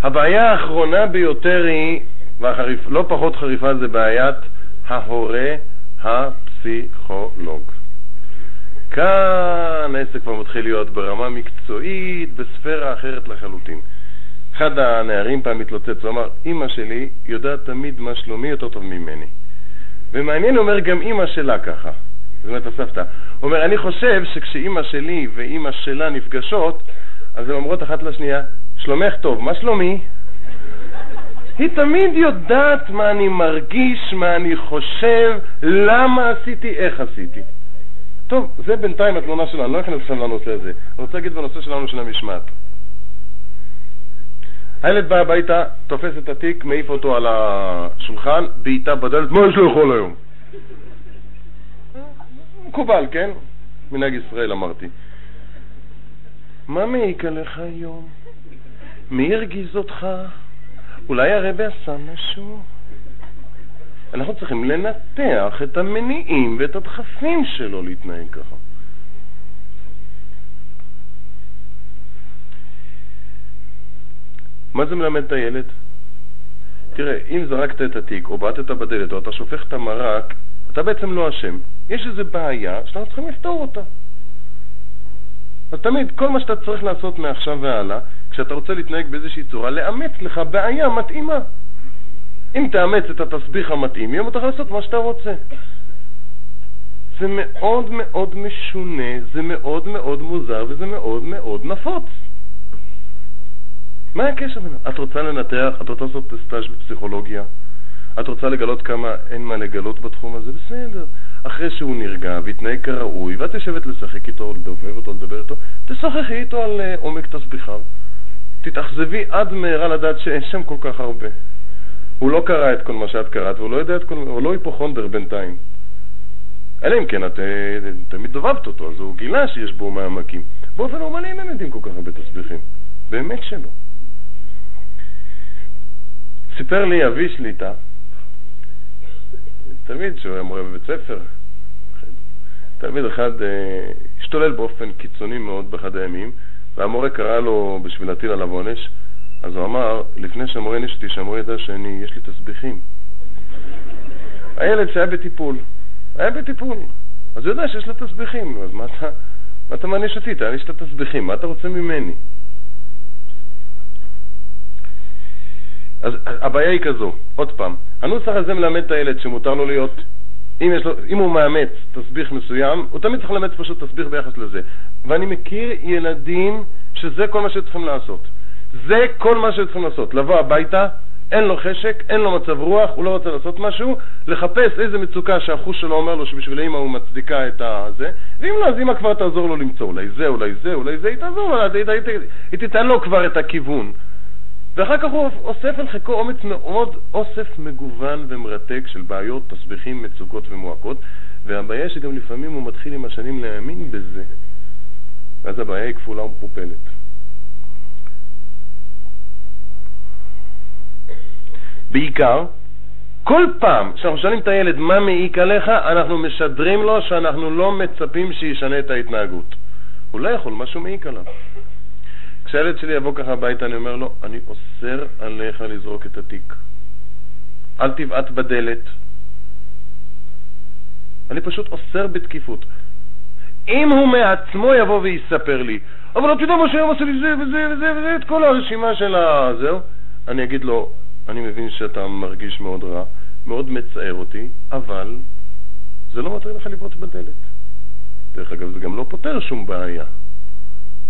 הבעיה האחרונה ביותר היא, ולא פחות חריפה, זה בעיית ההורה הפסיכולוג. כאן העסק כבר מתחיל להיות ברמה מקצועית, בספירה אחרת לחלוטין. אחד הנערים פעם התלוצץ ואמר, אמא שלי יודעת תמיד מה שלומי יותר טוב ממני. ומעניין, אומר, גם אמא שלה ככה. זאת אומרת, הסבתא. הוא אומר, אני חושב שכשאימא שלי ואימא שלה נפגשות, אז הן אומרות אחת לשנייה, שלומך טוב, מה שלומי? היא תמיד יודעת מה אני מרגיש, מה אני חושב, למה עשיתי, איך עשיתי. טוב, זה בינתיים התמונה שלנו, אני לא אכנס עכשיו לנושא הזה. אני רוצה להגיד בנושא שלנו של המשמעת. הילד בא הביתה, תופס את התיק, מעיף אותו על השולחן, בעיטה בדלת, מה יש לאכול היום? מקובל, כן? מנהג ישראל אמרתי. מה מעיק עליך היום? מי הרגיז אותך? אולי הרבי עשה משהו? אנחנו צריכים לנתח את המניעים ואת הדחפים שלו להתנהג ככה. מה זה מלמד את הילד? תראה, אם זרקת את התיק, או בעטת בדלת, או אתה שופך את המרק, אתה בעצם לא אשם. יש איזו בעיה שאנחנו צריכים לפתור אותה. אז תמיד, כל מה שאתה צריך לעשות מעכשיו והלאה, כשאתה רוצה להתנהג באיזושהי צורה, לאמץ לך בעיה מתאימה. אם תאמץ את התסביך המתאים, יהיה מותר לעשות מה שאתה רוצה. זה מאוד מאוד משונה, זה מאוד מאוד מוזר וזה מאוד מאוד נפוץ. מה הקשר ביניהם? את רוצה לנתח, את רוצה לעשות סטאז' בפסיכולוגיה, את רוצה לגלות כמה אין מה לגלות בתחום הזה, בסדר. אחרי שהוא נרגע והתנהג כראוי, ואת יושבת לשחק איתו, לדובב אותו, לדבר איתו, תשוחחי איתו על uh, עומק תסביכיו. תתאכזבי עד מהרה לדעת שאין שם כל כך הרבה. הוא לא קרא את כל מה שאת קראת, והוא לא יודע את כל... הוא לא היפוכונדר בינתיים. אלא אם כן את אה, תמיד דובבת אותו, אז הוא גילה שיש בו מעמקים. באופן נורמלי אין יודעים כל כך הרבה תסביכים. באמת שלא. סיפר לי אבי שליטה, תמיד כשהוא היה מורה בבית ספר, תלמיד אחד אה, השתולל באופן קיצוני מאוד באחד הימים, והמורה קרא לו בשביל להטיל עליו עונש, אז הוא אמר, לפני שהמורה העניש אותי, שהמורה ידע שאני, יש לי תסביכים. הילד שהיה בטיפול, היה בטיפול, אז הוא יודע שיש לו תסביכים, אז מה אתה, מה אתה מעניש אותי? תעניש את התסביכים, מה אתה רוצה ממני? אז הבעיה היא כזו, עוד פעם, הנוסח הזה מלמד את הילד שמותר לו להיות, אם, לו, אם הוא מאמץ תסביך מסוים, הוא תמיד צריך לאמץ פשוט תסביך ביחס לזה. ואני מכיר ילדים שזה כל מה שצריכים לעשות. זה כל מה שצריכים לעשות, לבוא הביתה, אין לו חשק, אין לו מצב רוח, הוא לא רוצה לעשות משהו, לחפש איזה מצוקה שהחוש שלו אומר לו שבשביל אימא הוא מצדיקה את הזה, ואם לא, אז אימא כבר תעזור לו למצוא, אולי זה, אולי זה, אולי זה, היא תעזור לו, היא תיתן לו כבר את הכיוון. ואחר כך הוא אוסף על חיקו אומץ מאוד, אוסף מגוון ומרתק של בעיות, תסביכים, מצוקות ומועקות, והבעיה שגם לפעמים הוא מתחיל עם השנים להאמין בזה, ואז הבעיה היא כפולה ומכופלת. בעיקר, כל פעם שאנחנו שואלים את הילד מה מעיק עליך, אנחנו משדרים לו שאנחנו לא מצפים שישנה את ההתנהגות. הוא לא יכול, משהו מעיק עליו. כשהילד שלי יבוא ככה הביתה, אני אומר לו, אני אוסר עליך לזרוק את התיק. אל תבעט בדלת. אני פשוט אוסר בתקיפות. אם הוא מעצמו יבוא ויספר לי, אבל אתה יודע מה שהיום עושה לי זה וזה וזה וזה, את כל הרשימה של ה... זהו, אני אגיד לו, אני מבין שאתה מרגיש מאוד רע, מאוד מצער אותי, אבל זה לא מטריד לך לבעוט בדלת. דרך אגב, זה גם לא פותר שום בעיה.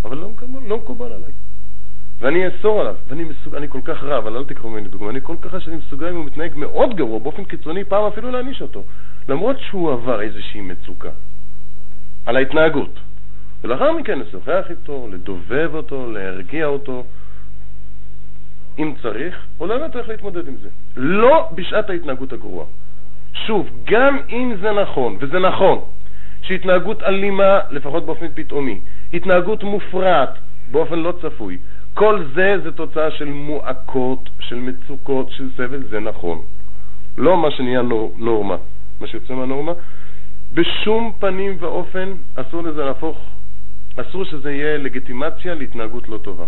אבל לא, לא מקובל עליי. ואני אאסור עליו, ואני מסוג... אני כל כך רע, אבל אל תקחו ממני דוגמה, אני כל כך רע שאני מסוגל אם הוא מתנהג מאוד גרוע, באופן קיצוני, פעם אפילו להעניש אותו, למרות שהוא עבר איזושהי מצוקה, על ההתנהגות. ולאחר מכן לשוחח איתו, לדובב אותו, להרגיע אותו, אם צריך, או באמת איך להתמודד עם זה. לא בשעת ההתנהגות הגרועה. שוב, גם אם זה נכון, וזה נכון, שהתנהגות אלימה, לפחות באופן פתאומי, התנהגות מופרעת באופן לא צפוי. כל זה זה תוצאה של מועקות, של מצוקות, של סבל, זה נכון. לא מה שנהיה נור, נורמה, מה שיוצא מהנורמה. בשום פנים ואופן אסור לזה להפוך, אסור שזה יהיה לגיטימציה להתנהגות לא טובה.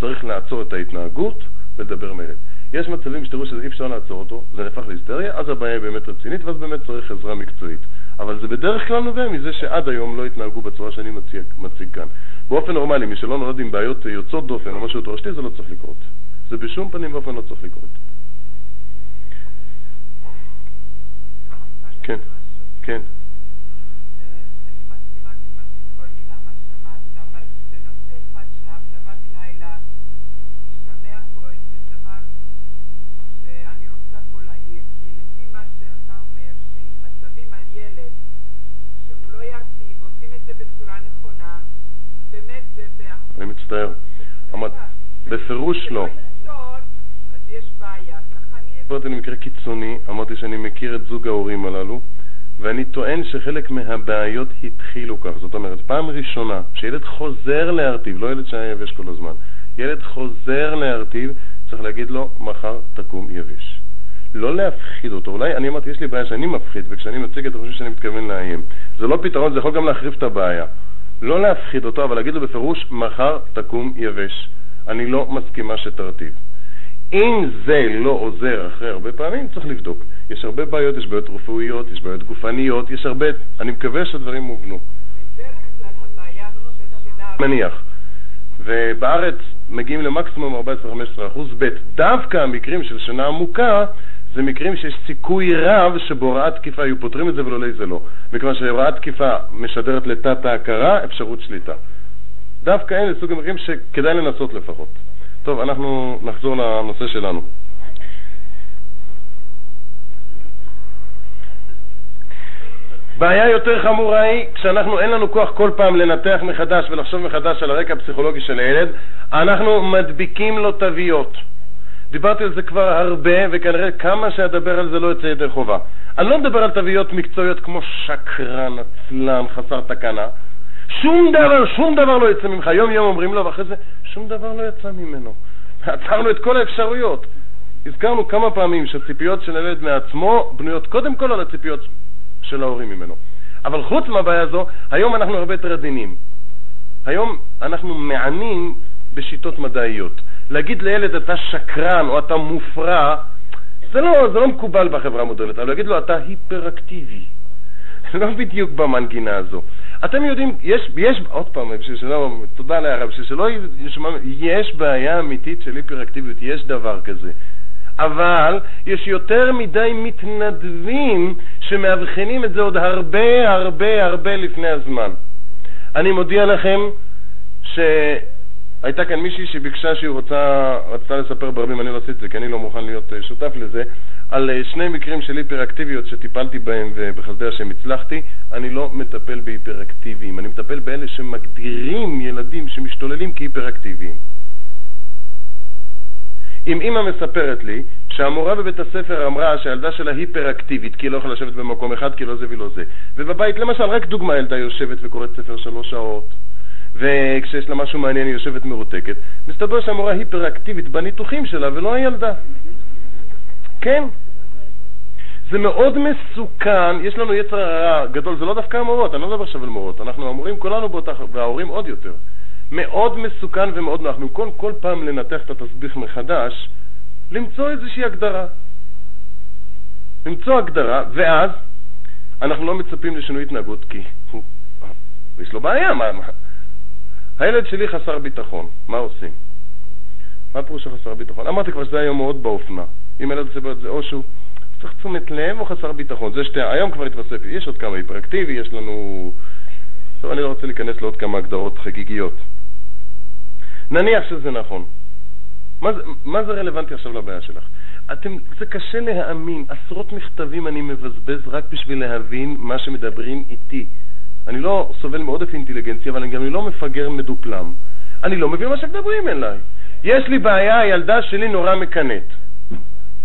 צריך לעצור את ההתנהגות ולדבר הילד. יש מצבים שתראו שאי אפשר לעצור אותו, זה נהפך להיסטריה, אז הבעיה היא באמת רצינית, ואז באמת צריך עזרה מקצועית. אבל זה בדרך כלל נובע מזה שעד היום לא התנהגו בצורה שאני מציג, מציג כאן. באופן נורמלי, מי שלא נולד עם בעיות יוצאות דופן או משהו תורשתי, זה לא צריך לקרות. זה בשום פנים ואופן לא צריך לקרות. כן, כן. בפירוש לא. סיפרתי לי מקרה קיצוני, אמרתי שאני מכיר את זוג ההורים הללו, ואני טוען שחלק מהבעיות התחילו כך. זאת אומרת, פעם ראשונה שילד חוזר להרטיב, לא ילד שהיה יבש כל הזמן, ילד חוזר להרטיב, צריך להגיד לו, מחר תקום יבש. לא להפחיד אותו. אולי, אני אמרתי, יש לי בעיה שאני מפחיד, וכשאני מציג את חושב שאני מתכוון לאיים. זה לא פתרון, זה יכול גם להחריף את הבעיה. לא להפחיד אותו, אבל להגיד לו בפירוש, מחר תקום יבש. אני לא מסכימה שתרטיב. אם זה לא עוזר אחרי הרבה פעמים, צריך לבדוק. יש הרבה בעיות, יש בעיות רפואיות, יש בעיות גופניות, יש הרבה... אני מקווה שהדברים מובנו. מניח. ובארץ מגיעים למקסימום 14-15 אחוז ב'. דווקא המקרים של שינה עמוקה זה מקרים שיש סיכוי רב שבהוראת תקיפה היו פותרים את זה ולולא זה לא. מכיוון שהוראת תקיפה משדרת לתת ההכרה אפשרות שליטה. דווקא אלה סוג המקרים שכדאי לנסות לפחות. טוב, אנחנו נחזור לנושא שלנו. בעיה יותר חמורה היא כשאנחנו אין לנו כוח כל פעם לנתח מחדש ולחשוב מחדש על הרקע הפסיכולוגי של הילד, אנחנו מדביקים לו תוויות. דיברתי על זה כבר הרבה, וכנראה כמה שאדבר על זה לא יוצא ידי חובה. אני לא מדבר על תוויות מקצועיות כמו שקרן, עצלן, חסר תקנה. שום דבר, שום דבר לא יצא ממך. יום יום אומרים לו, ואחרי זה שום דבר לא יצא ממנו. עצרנו את כל האפשרויות. הזכרנו כמה פעמים שהציפיות של הילד מעצמו בנויות קודם כל על הציפיות של ההורים ממנו. אבל חוץ מהבעיה הזו, היום אנחנו הרבה יותר עדינים. היום אנחנו מענים בשיטות מדעיות. להגיד לילד אתה שקרן או אתה מופרע, זה לא, זה לא מקובל בחברה המודרנית, אבל להגיד לו אתה היפראקטיבי. לא בדיוק במנגינה הזו. אתם יודעים, יש, יש, עוד פעם, בשביל שלא, תודה על ההערה, בשביל שלא ישמע, יש בעיה אמיתית של היפראקטיביות, יש דבר כזה. אבל יש יותר מדי מתנדבים שמאבחנים את זה עוד הרבה הרבה הרבה לפני הזמן. אני מודיע לכם ש... הייתה כאן מישהי שביקשה שהיא רוצה, רצתה לספר ברבים, אני לא עשיתי את זה כי אני לא מוכן להיות אה, שותף לזה, על אה, שני מקרים של היפראקטיביות שטיפלתי בהם ובחסדי השם הצלחתי. אני לא מטפל בהיפראקטיביים, אני מטפל באלה שמגדירים ילדים שמשתוללים כהיפראקטיביים. אם אימא מספרת לי שהמורה בבית הספר אמרה שהילדה שלה היפראקטיבית כי היא לא יכולה לשבת במקום אחד כי לא זה ולא זה, ובבית למשל, רק דוגמה, ילדה יושבת וקוראת ספר שלוש שעות, וכשיש לה משהו מעניין היא יושבת מרותקת, מסתבר שהמורה היפראקטיבית בניתוחים שלה ולא הילדה. כן. זה מאוד מסוכן, יש לנו יצר הרע גדול, זה לא דווקא המורות, אני לא מדבר עכשיו על מורות, אנחנו המורים כולנו באותה, וההורים עוד יותר. מאוד מסוכן ומאוד נוח, במקום כל פעם לנתח את התסביך מחדש, למצוא איזושהי הגדרה. למצוא הגדרה, ואז אנחנו לא מצפים לשינוי התנהגות, כי הוא, יש לו בעיה, מה, מה, הילד שלי חסר ביטחון, מה עושים? מה פירוש חסר ביטחון? אמרתי כבר שזה היום מאוד באופנה. אם ילד עושה את זה, או שהוא צריך תשומת לב או חסר ביטחון. זה שתי, היום כבר התווסף, יש עוד כמה היפראקטיבי, יש לנו... טוב, אני לא רוצה להיכנס לעוד כמה הגדרות חגיגיות. נניח שזה נכון. מה זה, מה זה רלוונטי עכשיו לבעיה שלך? אתם, זה קשה להאמין, עשרות מכתבים אני מבזבז רק בשביל להבין מה שמדברים איתי. אני לא סובל מעודף אינטליגנציה, אבל אני גם לא מפגר מדופלם. אני לא מבין מה שמדברים אליי. יש לי בעיה, הילדה שלי נורא מקנאת.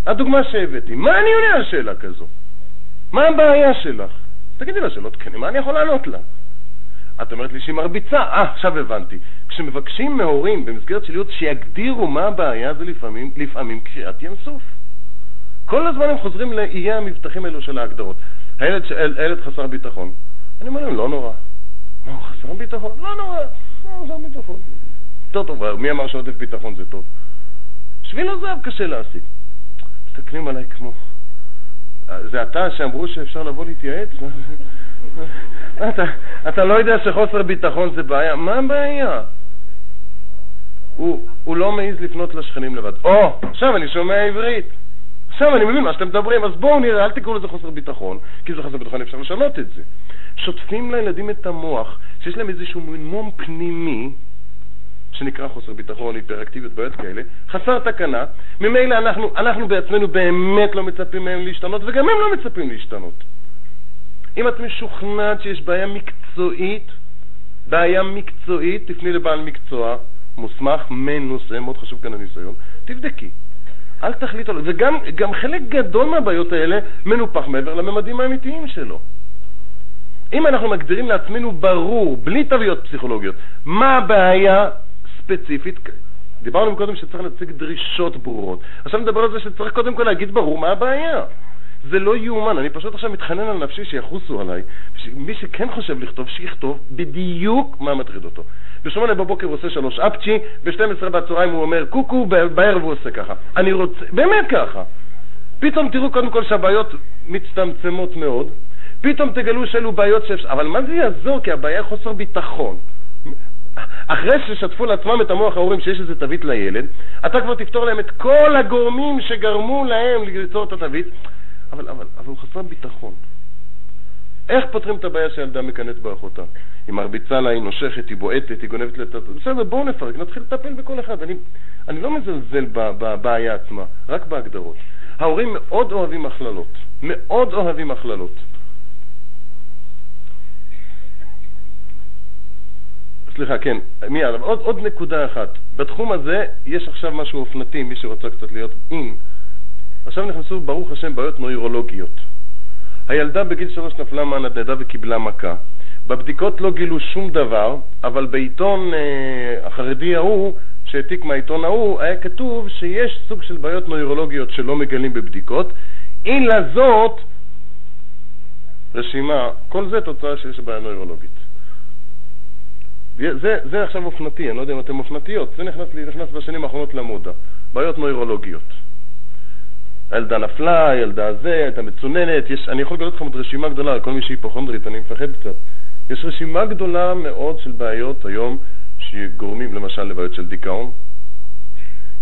הדוגמה שהבאתי, מה אני עונה על שאלה כזו? מה הבעיה שלך? תגידי לה שאלות כן, מה אני יכול לענות לה? את אומרת לי שהיא מרביצה, אה, עכשיו הבנתי. כשמבקשים מהורים במסגרת של ייעוץ שיגדירו מה הבעיה, זה לפעמים, לפעמים קריאת ים סוף. כל הזמן הם חוזרים לאיי המבטחים האלו של ההגדרות. הילד, הילד חסר ביטחון, אני אומר להם, לא נורא. מה, הוא חסר ביטחון? לא נורא, לא חסר ביטחון. יותר טוב, מי אמר שעודף ביטחון זה טוב? שביל הזהב קשה להשיג. מסתכלים עליי כמו... זה אתה שאמרו שאפשר לבוא להתייעץ? אתה, אתה לא יודע שחוסר ביטחון זה בעיה? מה הבעיה? הוא, הוא לא מעז לפנות לשכנים לבד. או, עכשיו אני שומע עברית. עכשיו אני מבין מה שאתם מדברים, אז בואו נראה, אל תקראו לזה חוסר ביטחון, כי זה חוסר ביטחון, אפשר לשנות את זה. שוטפים לילדים את המוח, שיש להם איזשהו מום פנימי, שנקרא חוסר ביטחון, היפראקטיביות, בעיות כאלה, חסר תקנה, ממילא אנחנו, אנחנו בעצמנו באמת לא מצפים מהם להשתנות, וגם הם לא מצפים להשתנות. אם את משוכנעת שיש בעיה מקצועית, בעיה מקצועית, תפני לבעל מקצוע מוסמך, מנוסה, מאוד חשוב כאן הניסיון, תבדקי. אל תחליט עליו. וגם חלק גדול מהבעיות האלה מנופח מעבר לממדים האמיתיים שלו. אם אנחנו מגדירים לעצמנו ברור, בלי תוויות פסיכולוגיות, מה הבעיה ספציפית, דיברנו קודם שצריך להציג דרישות ברורות. עכשיו נדבר על זה שצריך קודם כל להגיד ברור מה הבעיה. זה לא יאומן, אני פשוט עכשיו מתחנן על נפשי שיחוסו עליי. מי שכן חושב לכתוב, שיכתוב בדיוק מה מטריד אותו. בשמונה בבוקר הוא עושה שלוש אפצ'י, ב-12 בצהריים הוא אומר קוקו, בערב הוא עושה ככה. אני רוצה, באמת ככה. פתאום תראו קודם כל שהבעיות מצטמצמות מאוד, פתאום תגלו שאלו בעיות שאפשר, אבל מה זה יעזור? כי הבעיה חוסר ביטחון. אחרי ששטפו לעצמם את המוח ההורים שיש איזה תווית לילד, אתה כבר תפתור להם את כל הגורמים שגרמו להם ליצור את התווית, אבל, אבל, אבל הוא חסר ביטחון. איך פותרים את הבעיה שהילדה מקנאת באחותה? היא מרביצה לה, היא נושכת, היא בועטת, היא גונבת לת... בסדר, בואו נפרק, נתחיל לטפל בכל אחד. אני, אני לא מזלזל בבעיה עצמה, רק בהגדרות. ההורים מאוד אוהבים הכללות, מאוד אוהבים הכללות. סליחה, כן, מיד, עוד, עוד נקודה אחת. בתחום הזה יש עכשיו משהו אופנתי, מי שרוצה קצת להיות אין. עכשיו נכנסו, ברוך השם, בעיות נוירולוגיות. הילדה בגיל שלוש נפלה מהנדנדה וקיבלה מכה. בבדיקות לא גילו שום דבר, אבל בעיתון אה, החרדי ההוא, שהעתיק מהעיתון ההוא, היה כתוב שיש סוג של בעיות נוירולוגיות שלא מגלים בבדיקות. אין לזאת רשימה, כל זה תוצאה שיש בעיה נוירולוגית. זה, זה עכשיו אופנתי, אני לא יודע אם אתם אופנתיות, זה נכנס, נכנס בשנים האחרונות למודה, בעיות נוירולוגיות. הילדה נפלה, הילדה זה, הייתה מצוננת, יש, אני יכול לגלות לכם עוד רשימה גדולה, כל מי שהיפוכונדרית, אני מפחד קצת. יש רשימה גדולה מאוד של בעיות היום שגורמים למשל לבעיות של דיכאון.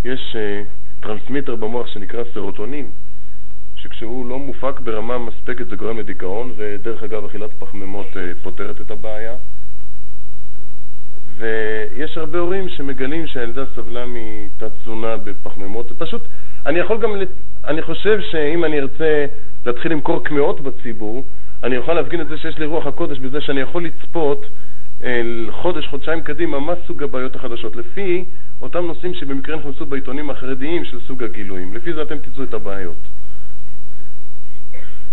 יש אה, transmitter במוח שנקרא סרוטונין, שכשהוא לא מופק ברמה מספקת זה גורם לדיכאון, ודרך אגב אכילת פחמימות אה, פותרת את הבעיה. ויש הרבה הורים שמגלים שהילדה סבלה מתת תזונה בפחמימות, פשוט, אני יכול גם, אני חושב שאם אני ארצה להתחיל למכור קמעות בציבור, אני אוכל להפגין את זה שיש לי רוח הקודש בזה שאני יכול לצפות אל חודש, חודשיים קדימה, מה סוג הבעיות החדשות, לפי אותם נושאים שבמקרה נכנסו בעיתונים החרדיים של סוג הגילויים. לפי זה אתם תצאו את הבעיות.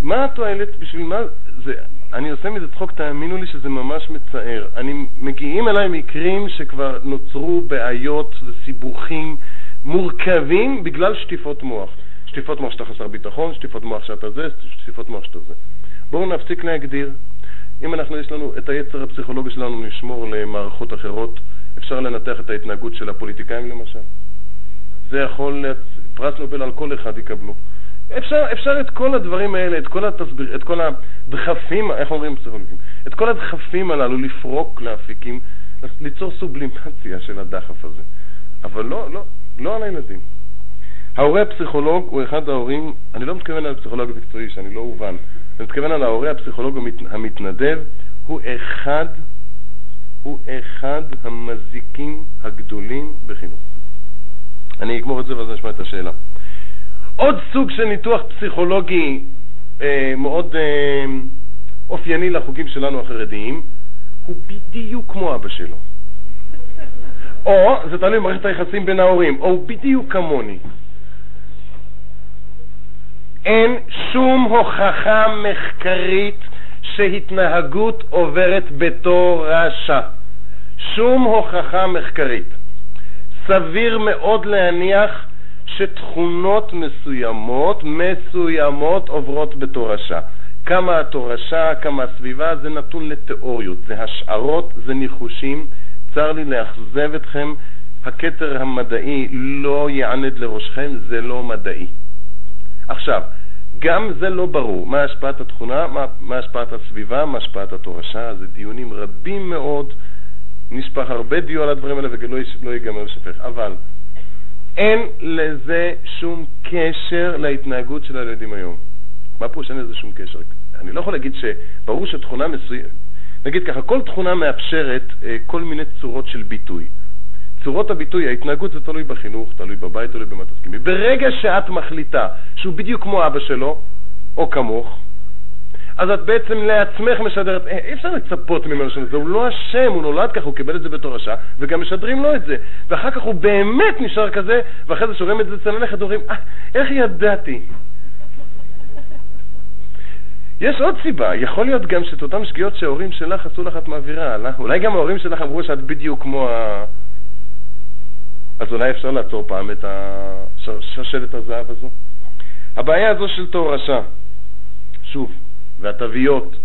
מה התועלת, בשביל מה, זה, אני עושה מזה צחוק, תאמינו לי שזה ממש מצער. אני, מגיעים אליי מקרים שכבר נוצרו בעיות וסיבוכים מורכבים בגלל שטיפות מוח. שטיפות מוח שאתה חסר ביטחון, שטיפות מוח שאתה זה, שטיפות מוח שאתה זה. בואו נפסיק להגדיר. אם אנחנו, יש לנו את היצר הפסיכולוגי שלנו נשמור למערכות אחרות, אפשר לנתח את ההתנהגות של הפוליטיקאים למשל. זה יכול, פרס נובל על כל אחד יקבלו. אפשר, אפשר את כל הדברים האלה, את כל, התסביר, את כל הדחפים, איך אומרים פסיכולוגים? את כל הדחפים הללו לפרוק לאפיקים, ליצור סובלימציה של הדחף הזה. אבל לא, לא, לא על הילדים. ההורה הפסיכולוג הוא אחד ההורים, אני לא מתכוון על פסיכולוג מקצועי, שאני לא אובן, אני מתכוון על ההורה הפסיכולוג המתנדב, הוא אחד, הוא אחד המזיקים הגדולים בחינוך. אני אגמור את זה ואז נשמע את השאלה. עוד סוג של ניתוח פסיכולוגי אה, מאוד אה, אופייני לחוגים שלנו החרדיים, הוא בדיוק כמו אבא שלו. או, זה תלוי במערכת היחסים בין ההורים, או הוא בדיוק כמוני. אין שום הוכחה מחקרית שהתנהגות עוברת בתור רשע. שום הוכחה מחקרית. סביר מאוד להניח שתכונות מסוימות, מסוימות עוברות בתורשה. כמה התורשה, כמה הסביבה, זה נתון לתיאוריות, זה השערות, זה ניחושים. צר לי לאכזב אתכם, הכתר המדעי לא יענד לראשכם, זה לא מדעי. עכשיו, גם זה לא ברור, מה השפעת התכונה, מה, מה השפעת הסביבה, מה השפעת התורשה, זה דיונים רבים מאוד, נשפך הרבה דיו על הדברים האלה ולא לא ייגמר לשפך, אבל אין לזה שום קשר להתנהגות של הילדים היום. מה פירוש אין לזה שום קשר? אני לא יכול להגיד שברור שתכונה מסוימת, נגיד ככה, כל תכונה מאפשרת אה, כל מיני צורות של ביטוי. צורות הביטוי, ההתנהגות זה תלוי בחינוך, תלוי בבית, תלוי במה תסכימי. ברגע שאת מחליטה שהוא בדיוק כמו אבא שלו, או כמוך, אז את בעצם לעצמך משדרת, אה, אי אפשר לצפות ממנו שזה, הוא לא אשם, הוא נולד ככה, הוא קיבל את זה בתור רשע, וגם משדרים לו את זה. ואחר כך הוא באמת נשאר כזה, ואחרי זה שרואים את זה אצל הנכד, אומרים, אה, איך ידעתי? יש עוד סיבה, יכול להיות גם שאת אותן שגיאות שההורים שלך עשו לך את מעבירה הלאה. אולי גם ההורים שלך אמרו שאת בדיוק כמו ה... אז אולי אפשר לעצור פעם את השרשרת הזהב הזו. הבעיה הזו של תור רשע, שוב, והתוויות,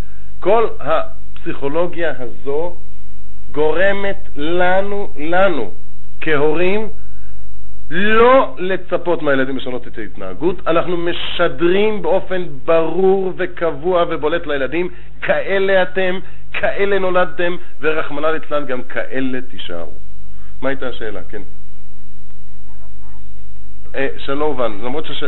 כל הפסיכולוגיה הזו גורמת לנו, לנו, כהורים, לא לצפות מהילדים לשנות את ההתנהגות, אנחנו משדרים באופן ברור וקבוע ובולט לילדים, כאלה אתם, כאלה נולדתם, ורחמנא ליצלן גם כאלה תישארו. מה הייתה השאלה? כן. אה, שלא הובן, למרות ש...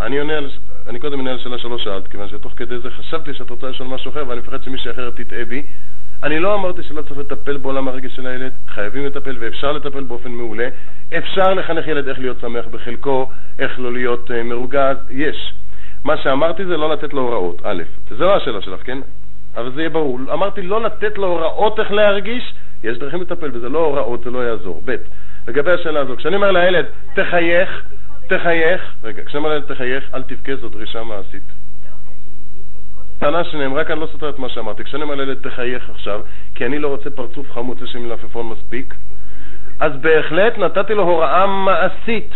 אני עונה על... אני קודם עונה על שאלה שלא שאלת, כיוון שתוך כדי זה חשבתי שאת רוצה לשאול משהו אחר, ואני מפחד שמישהי אחרת תטעה בי. אני לא אמרתי שלא צריך לטפל בעולם הרגש של הילד, חייבים לטפל ואפשר לטפל באופן מעולה. אפשר לחנך ילד איך להיות שמח בחלקו, איך לא להיות uh, מרוגז, יש. מה שאמרתי זה לא לתת לו הוראות, א', זה לא השאלה שלך, כן? אבל זה יהיה ברור. אמרתי לא לתת לו הוראות איך להרגיש, יש דרכים לטפל בזה, לא הוראות, זה לא יעזור. ב', לגבי השאלה הזו, כשאני אומר לילד, תחייך, תחייך, רגע, כשאני אומר לילד תחייך, אל תבכה, זו דרישה מעשית. טענה שנאמרה כאן לא סותר את מה שאמרתי. כשאני אומר לילד תחייך עכשיו, כי אני לא רוצה פרצוף חמוץ, יש לי מלפפון מספיק, אז בהחלט נתתי לו הוראה מעשית.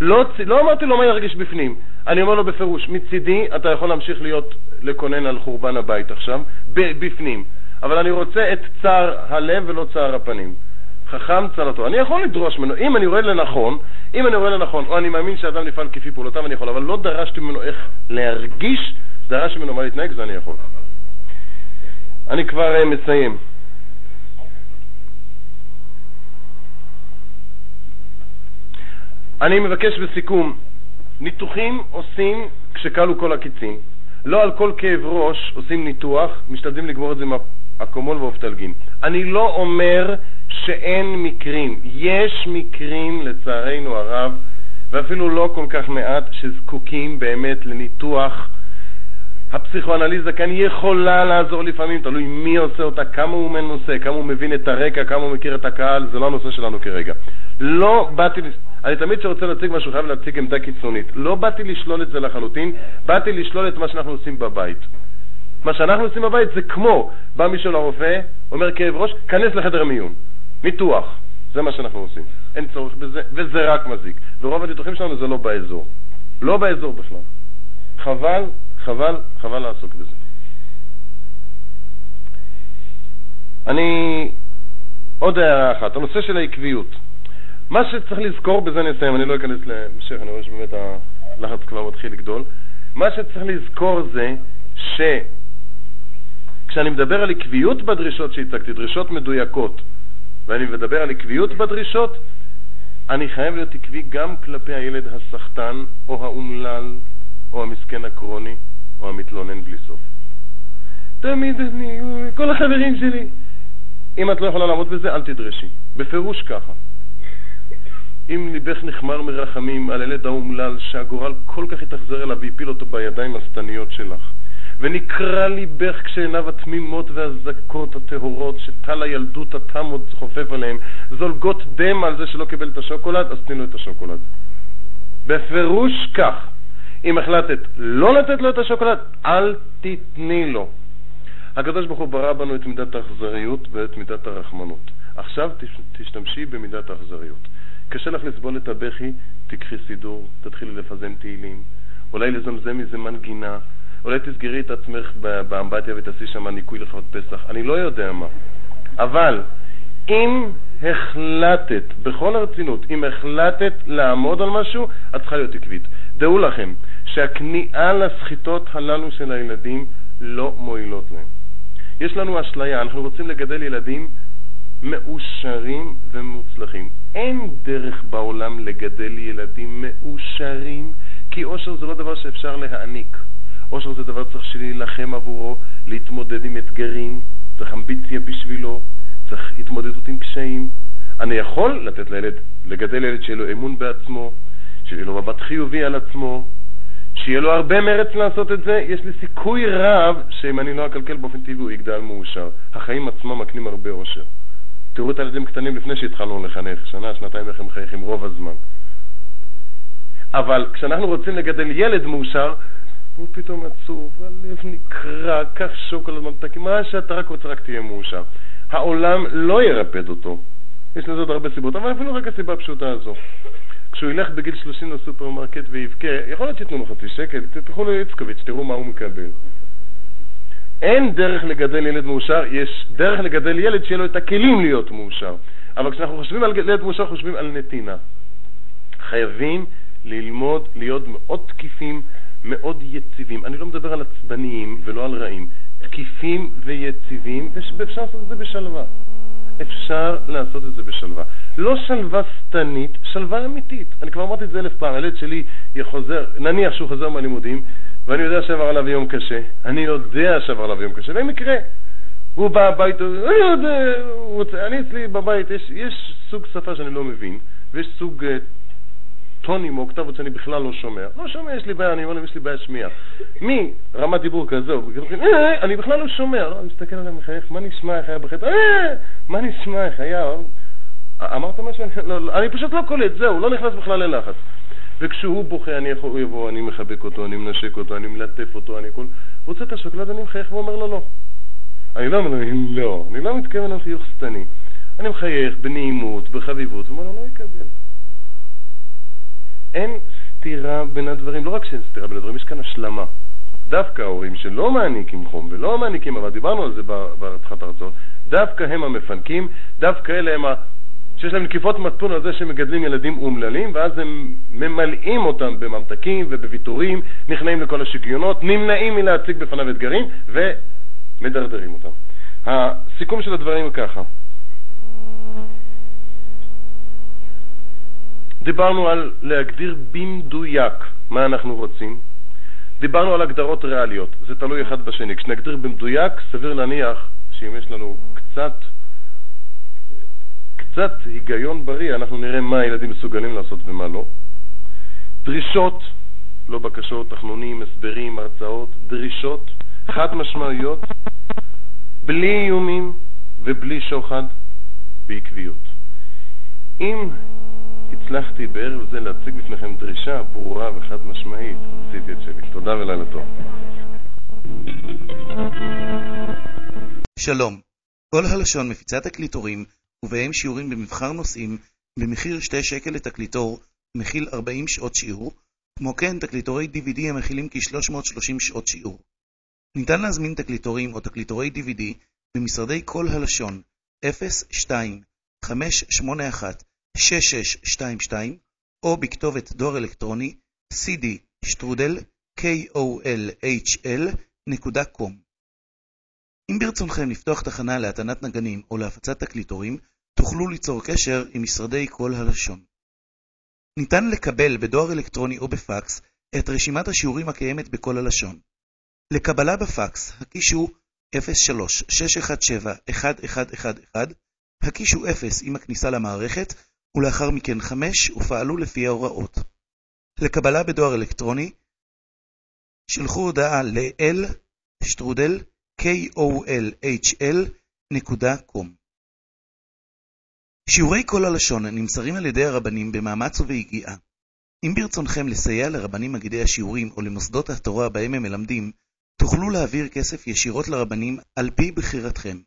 לא, לא אמרתי לו מה ירגיש בפנים, אני אומר לו בפירוש, מצידי אתה יכול להמשיך להיות, לקונן על חורבן הבית עכשיו, בפנים, אבל אני רוצה את צער הלב ולא צער הפנים. חכם צלתו. אני יכול לדרוש ממנו, אם אני רואה לנכון, אם אני רואה לנכון, או אני מאמין שאדם נפעל כפי פעולותיו, אני יכול, אבל לא דרשתי ממנו איך להרגיש, דרשתי ממנו מה להתנהג, זה אני יכול. אני כבר uh, מסיים. אני מבקש בסיכום, ניתוחים עושים כשכלו כל הקיצים. לא על כל כאב ראש עושים ניתוח, משתדלים לגמור את זה עם אקומול ואופטלגין. אני לא אומר שאין מקרים. יש מקרים, לצערנו הרב, ואפילו לא כל כך מעט, שזקוקים באמת לניתוח. הפסיכואנליזה כאן יכולה לעזור לפעמים, תלוי מי עושה אותה, כמה הוא מנוסה, כמה הוא מבין את הרקע, כמה הוא מכיר את הקהל, זה לא הנושא שלנו כרגע. לא באתי, אני תמיד כשרוצה להציג משהו חייב להציג עמדה קיצונית. לא באתי לשלול את זה לחלוטין, באתי לשלול את מה שאנחנו עושים בבית. מה שאנחנו עושים בבית זה כמו, בא מישהו לרופא, אומר כאב ראש, כנס לחדר מיון. ניתוח, זה מה שאנחנו עושים. אין צורך בזה, וזה רק מזיק. ורוב הניתוחים שלנו זה לא באזור. לא באזור בכלל. חבל, חבל, חבל לעסוק בזה. אני... עוד הערה אחת, הנושא של העקביות. מה שצריך לזכור, בזה אני אסיים, אני לא אכנס להמשך, אני רואה שבאמת הלחץ כבר מתחיל לגדול. מה שצריך לזכור זה שכשאני מדבר על עקביות בדרישות שהצגתי, דרישות מדויקות, ואני מדבר על עקביות בדרישות, אני חייב להיות עקבי גם כלפי הילד הסחטן, או האומלל, או המסכן הקרוני, או המתלונן בלי סוף. תמיד אני, כל החברים שלי. אם את לא יכולה לעמוד בזה, אל תדרשי. בפירוש ככה. אם ליבך נחמר מרחמים על ילד האומלל שהגורל כל כך התאכזר אליו והפיל אותו בידיים השטניות שלך, ונקרע ליבך כשעיניו התמימות והזכות הטהורות שטל הילדות התם עוד חופף עליהם זולגות דם על זה שלא קיבל את השוקולד, אז תני לו את השוקולד. בפירוש כך, אם החלטת לא לתת לו את השוקולד, אל תתני לו. הקדוש ברוך הוא ברא בנו את מידת האכזריות ואת מידת הרחמנות. עכשיו תשתמשי במידת האכזריות. קשה לך לסבול את הבכי, תקחי סידור, תתחילי לפזם תהילים, אולי לזמזם מזה מנגינה, אולי תסגרי את עצמך באמבטיה ותעשי שם ניקוי לכבוד פסח, אני לא יודע מה. אבל אם החלטת, בכל הרצינות, אם החלטת לעמוד על משהו, את צריכה להיות עקבית. דעו לכם שהכניעה לסחיטות הללו של הילדים לא מועילות להם. יש לנו אשליה, אנחנו רוצים לגדל ילדים מאושרים ומוצלחים. אין דרך בעולם לגדל ילדים מאושרים, כי אושר זה לא דבר שאפשר להעניק. אושר זה דבר שצריך להילחם עבורו, להתמודד עם אתגרים, צריך אמביציה בשבילו, צריך התמודדות עם קשיים. אני יכול לתת לילד, לגדל ילד שיהיה לו אמון בעצמו, שיהיה לו מבט חיובי על עצמו, שיהיה לו הרבה מרץ לעשות את זה, יש לי סיכוי רב שאם אני לא אקלקל באופן טבעי הוא יגדל מאושר. החיים עצמם מקנים הרבה אושר. תראו את הילדים קטנים לפני שהתחלנו לחנך, שנה, שנתיים איך הם מחייכים רוב הזמן. אבל כשאנחנו רוצים לגדל ילד מאושר, הוא פתאום עצוב, הלב נקרע, קח שוקולד ממתקים, מה שאתה רק רוצה, רק תהיה מאושר. העולם לא ירפד אותו. יש לזה עוד הרבה סיבות, אבל אפילו רק הסיבה הפשוטה הזו. כשהוא ילך בגיל 30 לסופרמרקט ויבכה, יכול להיות שייתנו לו חצי שקל, תלכו לאיצקוביץ', תראו מה הוא מקבל. אין דרך לגדל ילד מאושר, יש דרך לגדל ילד שיהיה לו את הכלים להיות מאושר. אבל כשאנחנו חושבים על ילד מאושר, חושבים על נתינה. חייבים ללמוד להיות מאוד תקיפים, מאוד יציבים. אני לא מדבר על עצבניים ולא על רעים. תקיפים ויציבים, ואפשר לעשות את זה בשלווה. אפשר לעשות את זה בשלווה. לא שלווה שטנית, שלווה אמיתית. אני כבר אמרתי את זה אלף פעם, הילד שלי יחוזר, נניח שהוא חוזר מהלימודים, ואני יודע שעבר עליו יום קשה, אני יודע שעבר עליו יום קשה, במקרה. הוא בא הביתה, אני יודע, רוצה, אני אצלי בבית, יש, יש סוג שפה שאני לא מבין, ויש סוג uh, טונים או אוקטבות שאני בכלל לא שומע. לא שומע, יש לי בעיה, אני אומר להם, יש לי בעיה שמיעה. מי רמת דיבור כזו, אה, אני בכלל לא שומע, לא, אני מסתכל עליהם מחייך, מה נשמע, איך היה בחטא, אה, מה נשמע, איך היה, אמרת משהו, לא, לא, אני פשוט לא קולט, זהו, לא נכנס בכלל ללחץ. וכשהוא בוכה, אני יכול, הוא יבוא, אני מחבק אותו, אני מנשק אותו, אני מלטף אותו, אני. הוא רוצה את השוקולד, אני מחייך ואומר לו לא. אני לא אומר לו לא, אני לא מתכוון לחיוך שטני. אני מחייך בנעימות, בחביבות, ואומר לו לא יקבל. אין סתירה בין הדברים, לא רק שאין סתירה בין הדברים, יש כאן השלמה. דווקא ההורים שלא מעניקים חום ולא מעניקים, אבל דיברנו על זה בפתחת הרצון, דווקא הם המפנקים, דווקא אלה הם שיש להם נקיפות מצפון על זה שהם מגדלים ילדים אומללים, ואז הם ממלאים אותם בממתקים ובוויתורים, נכנעים לכל השגיונות, נמנעים מלהציג בפניו אתגרים, ומדרדרים אותם. הסיכום של הדברים הוא ככה. דיברנו על להגדיר במדויק מה אנחנו רוצים, דיברנו על הגדרות ריאליות, זה תלוי אחד בשני. כשנגדיר במדויק, סביר להניח שאם יש לנו קצת קצת היגיון בריא, אנחנו נראה מה הילדים מסוגלים לעשות ומה לא. דרישות, לא בקשות, תחנונים, הסברים, הרצאות, דרישות חד משמעיות, בלי איומים ובלי שוחד, בעקביות. אם הצלחתי בערב זה להציג בפניכם דרישה ברורה וחד משמעית, עשיתי את שלי. תודה ולילה טוב. שלום, כל הלשון מפיצת תקליטורים ובהם שיעורים במבחר נושאים, במחיר 2 שקל לתקליטור, מכיל 40 שעות שיעור, כמו כן תקליטורי DVD המכילים כ-330 שעות שיעור. ניתן להזמין תקליטורים או תקליטורי DVD במשרדי כל הלשון 02-581-6622 או בכתובת דואר אלקטרוני cd שטרודל kolhl.com אם ברצונכם לפתוח תחנה להטענת נגנים או להפצת תקליטורים, תוכלו ליצור קשר עם משרדי כל הלשון. ניתן לקבל בדואר אלקטרוני או בפקס את רשימת השיעורים הקיימת בכל הלשון. לקבלה בפקס, הקישו 03-617-1111, הקישו 0 עם הכניסה למערכת, ולאחר מכן 5 ופעלו לפי ההוראות. לקבלה בדואר אלקטרוני, שלחו הודעה ל-l שטרודל kolhl.com שיעורי כל הלשון נמסרים על ידי הרבנים במאמץ וביגיעה. אם ברצונכם לסייע לרבנים מגידי השיעורים או למוסדות התורה בהם הם מלמדים, תוכלו להעביר כסף ישירות לרבנים על פי בחירתכם.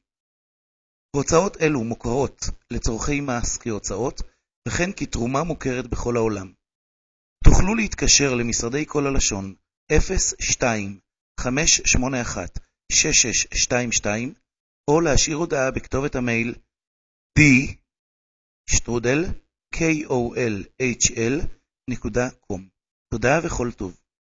הוצאות אלו מוכרות לצורכי מס כהוצאות, וכן כתרומה מוכרת בכל העולם. תוכלו להתקשר למשרדי כל הלשון 02 581 6622 או להשאיר הודעה בכתובת המייל d שטרודל kolhl.com. תודה וכל טוב.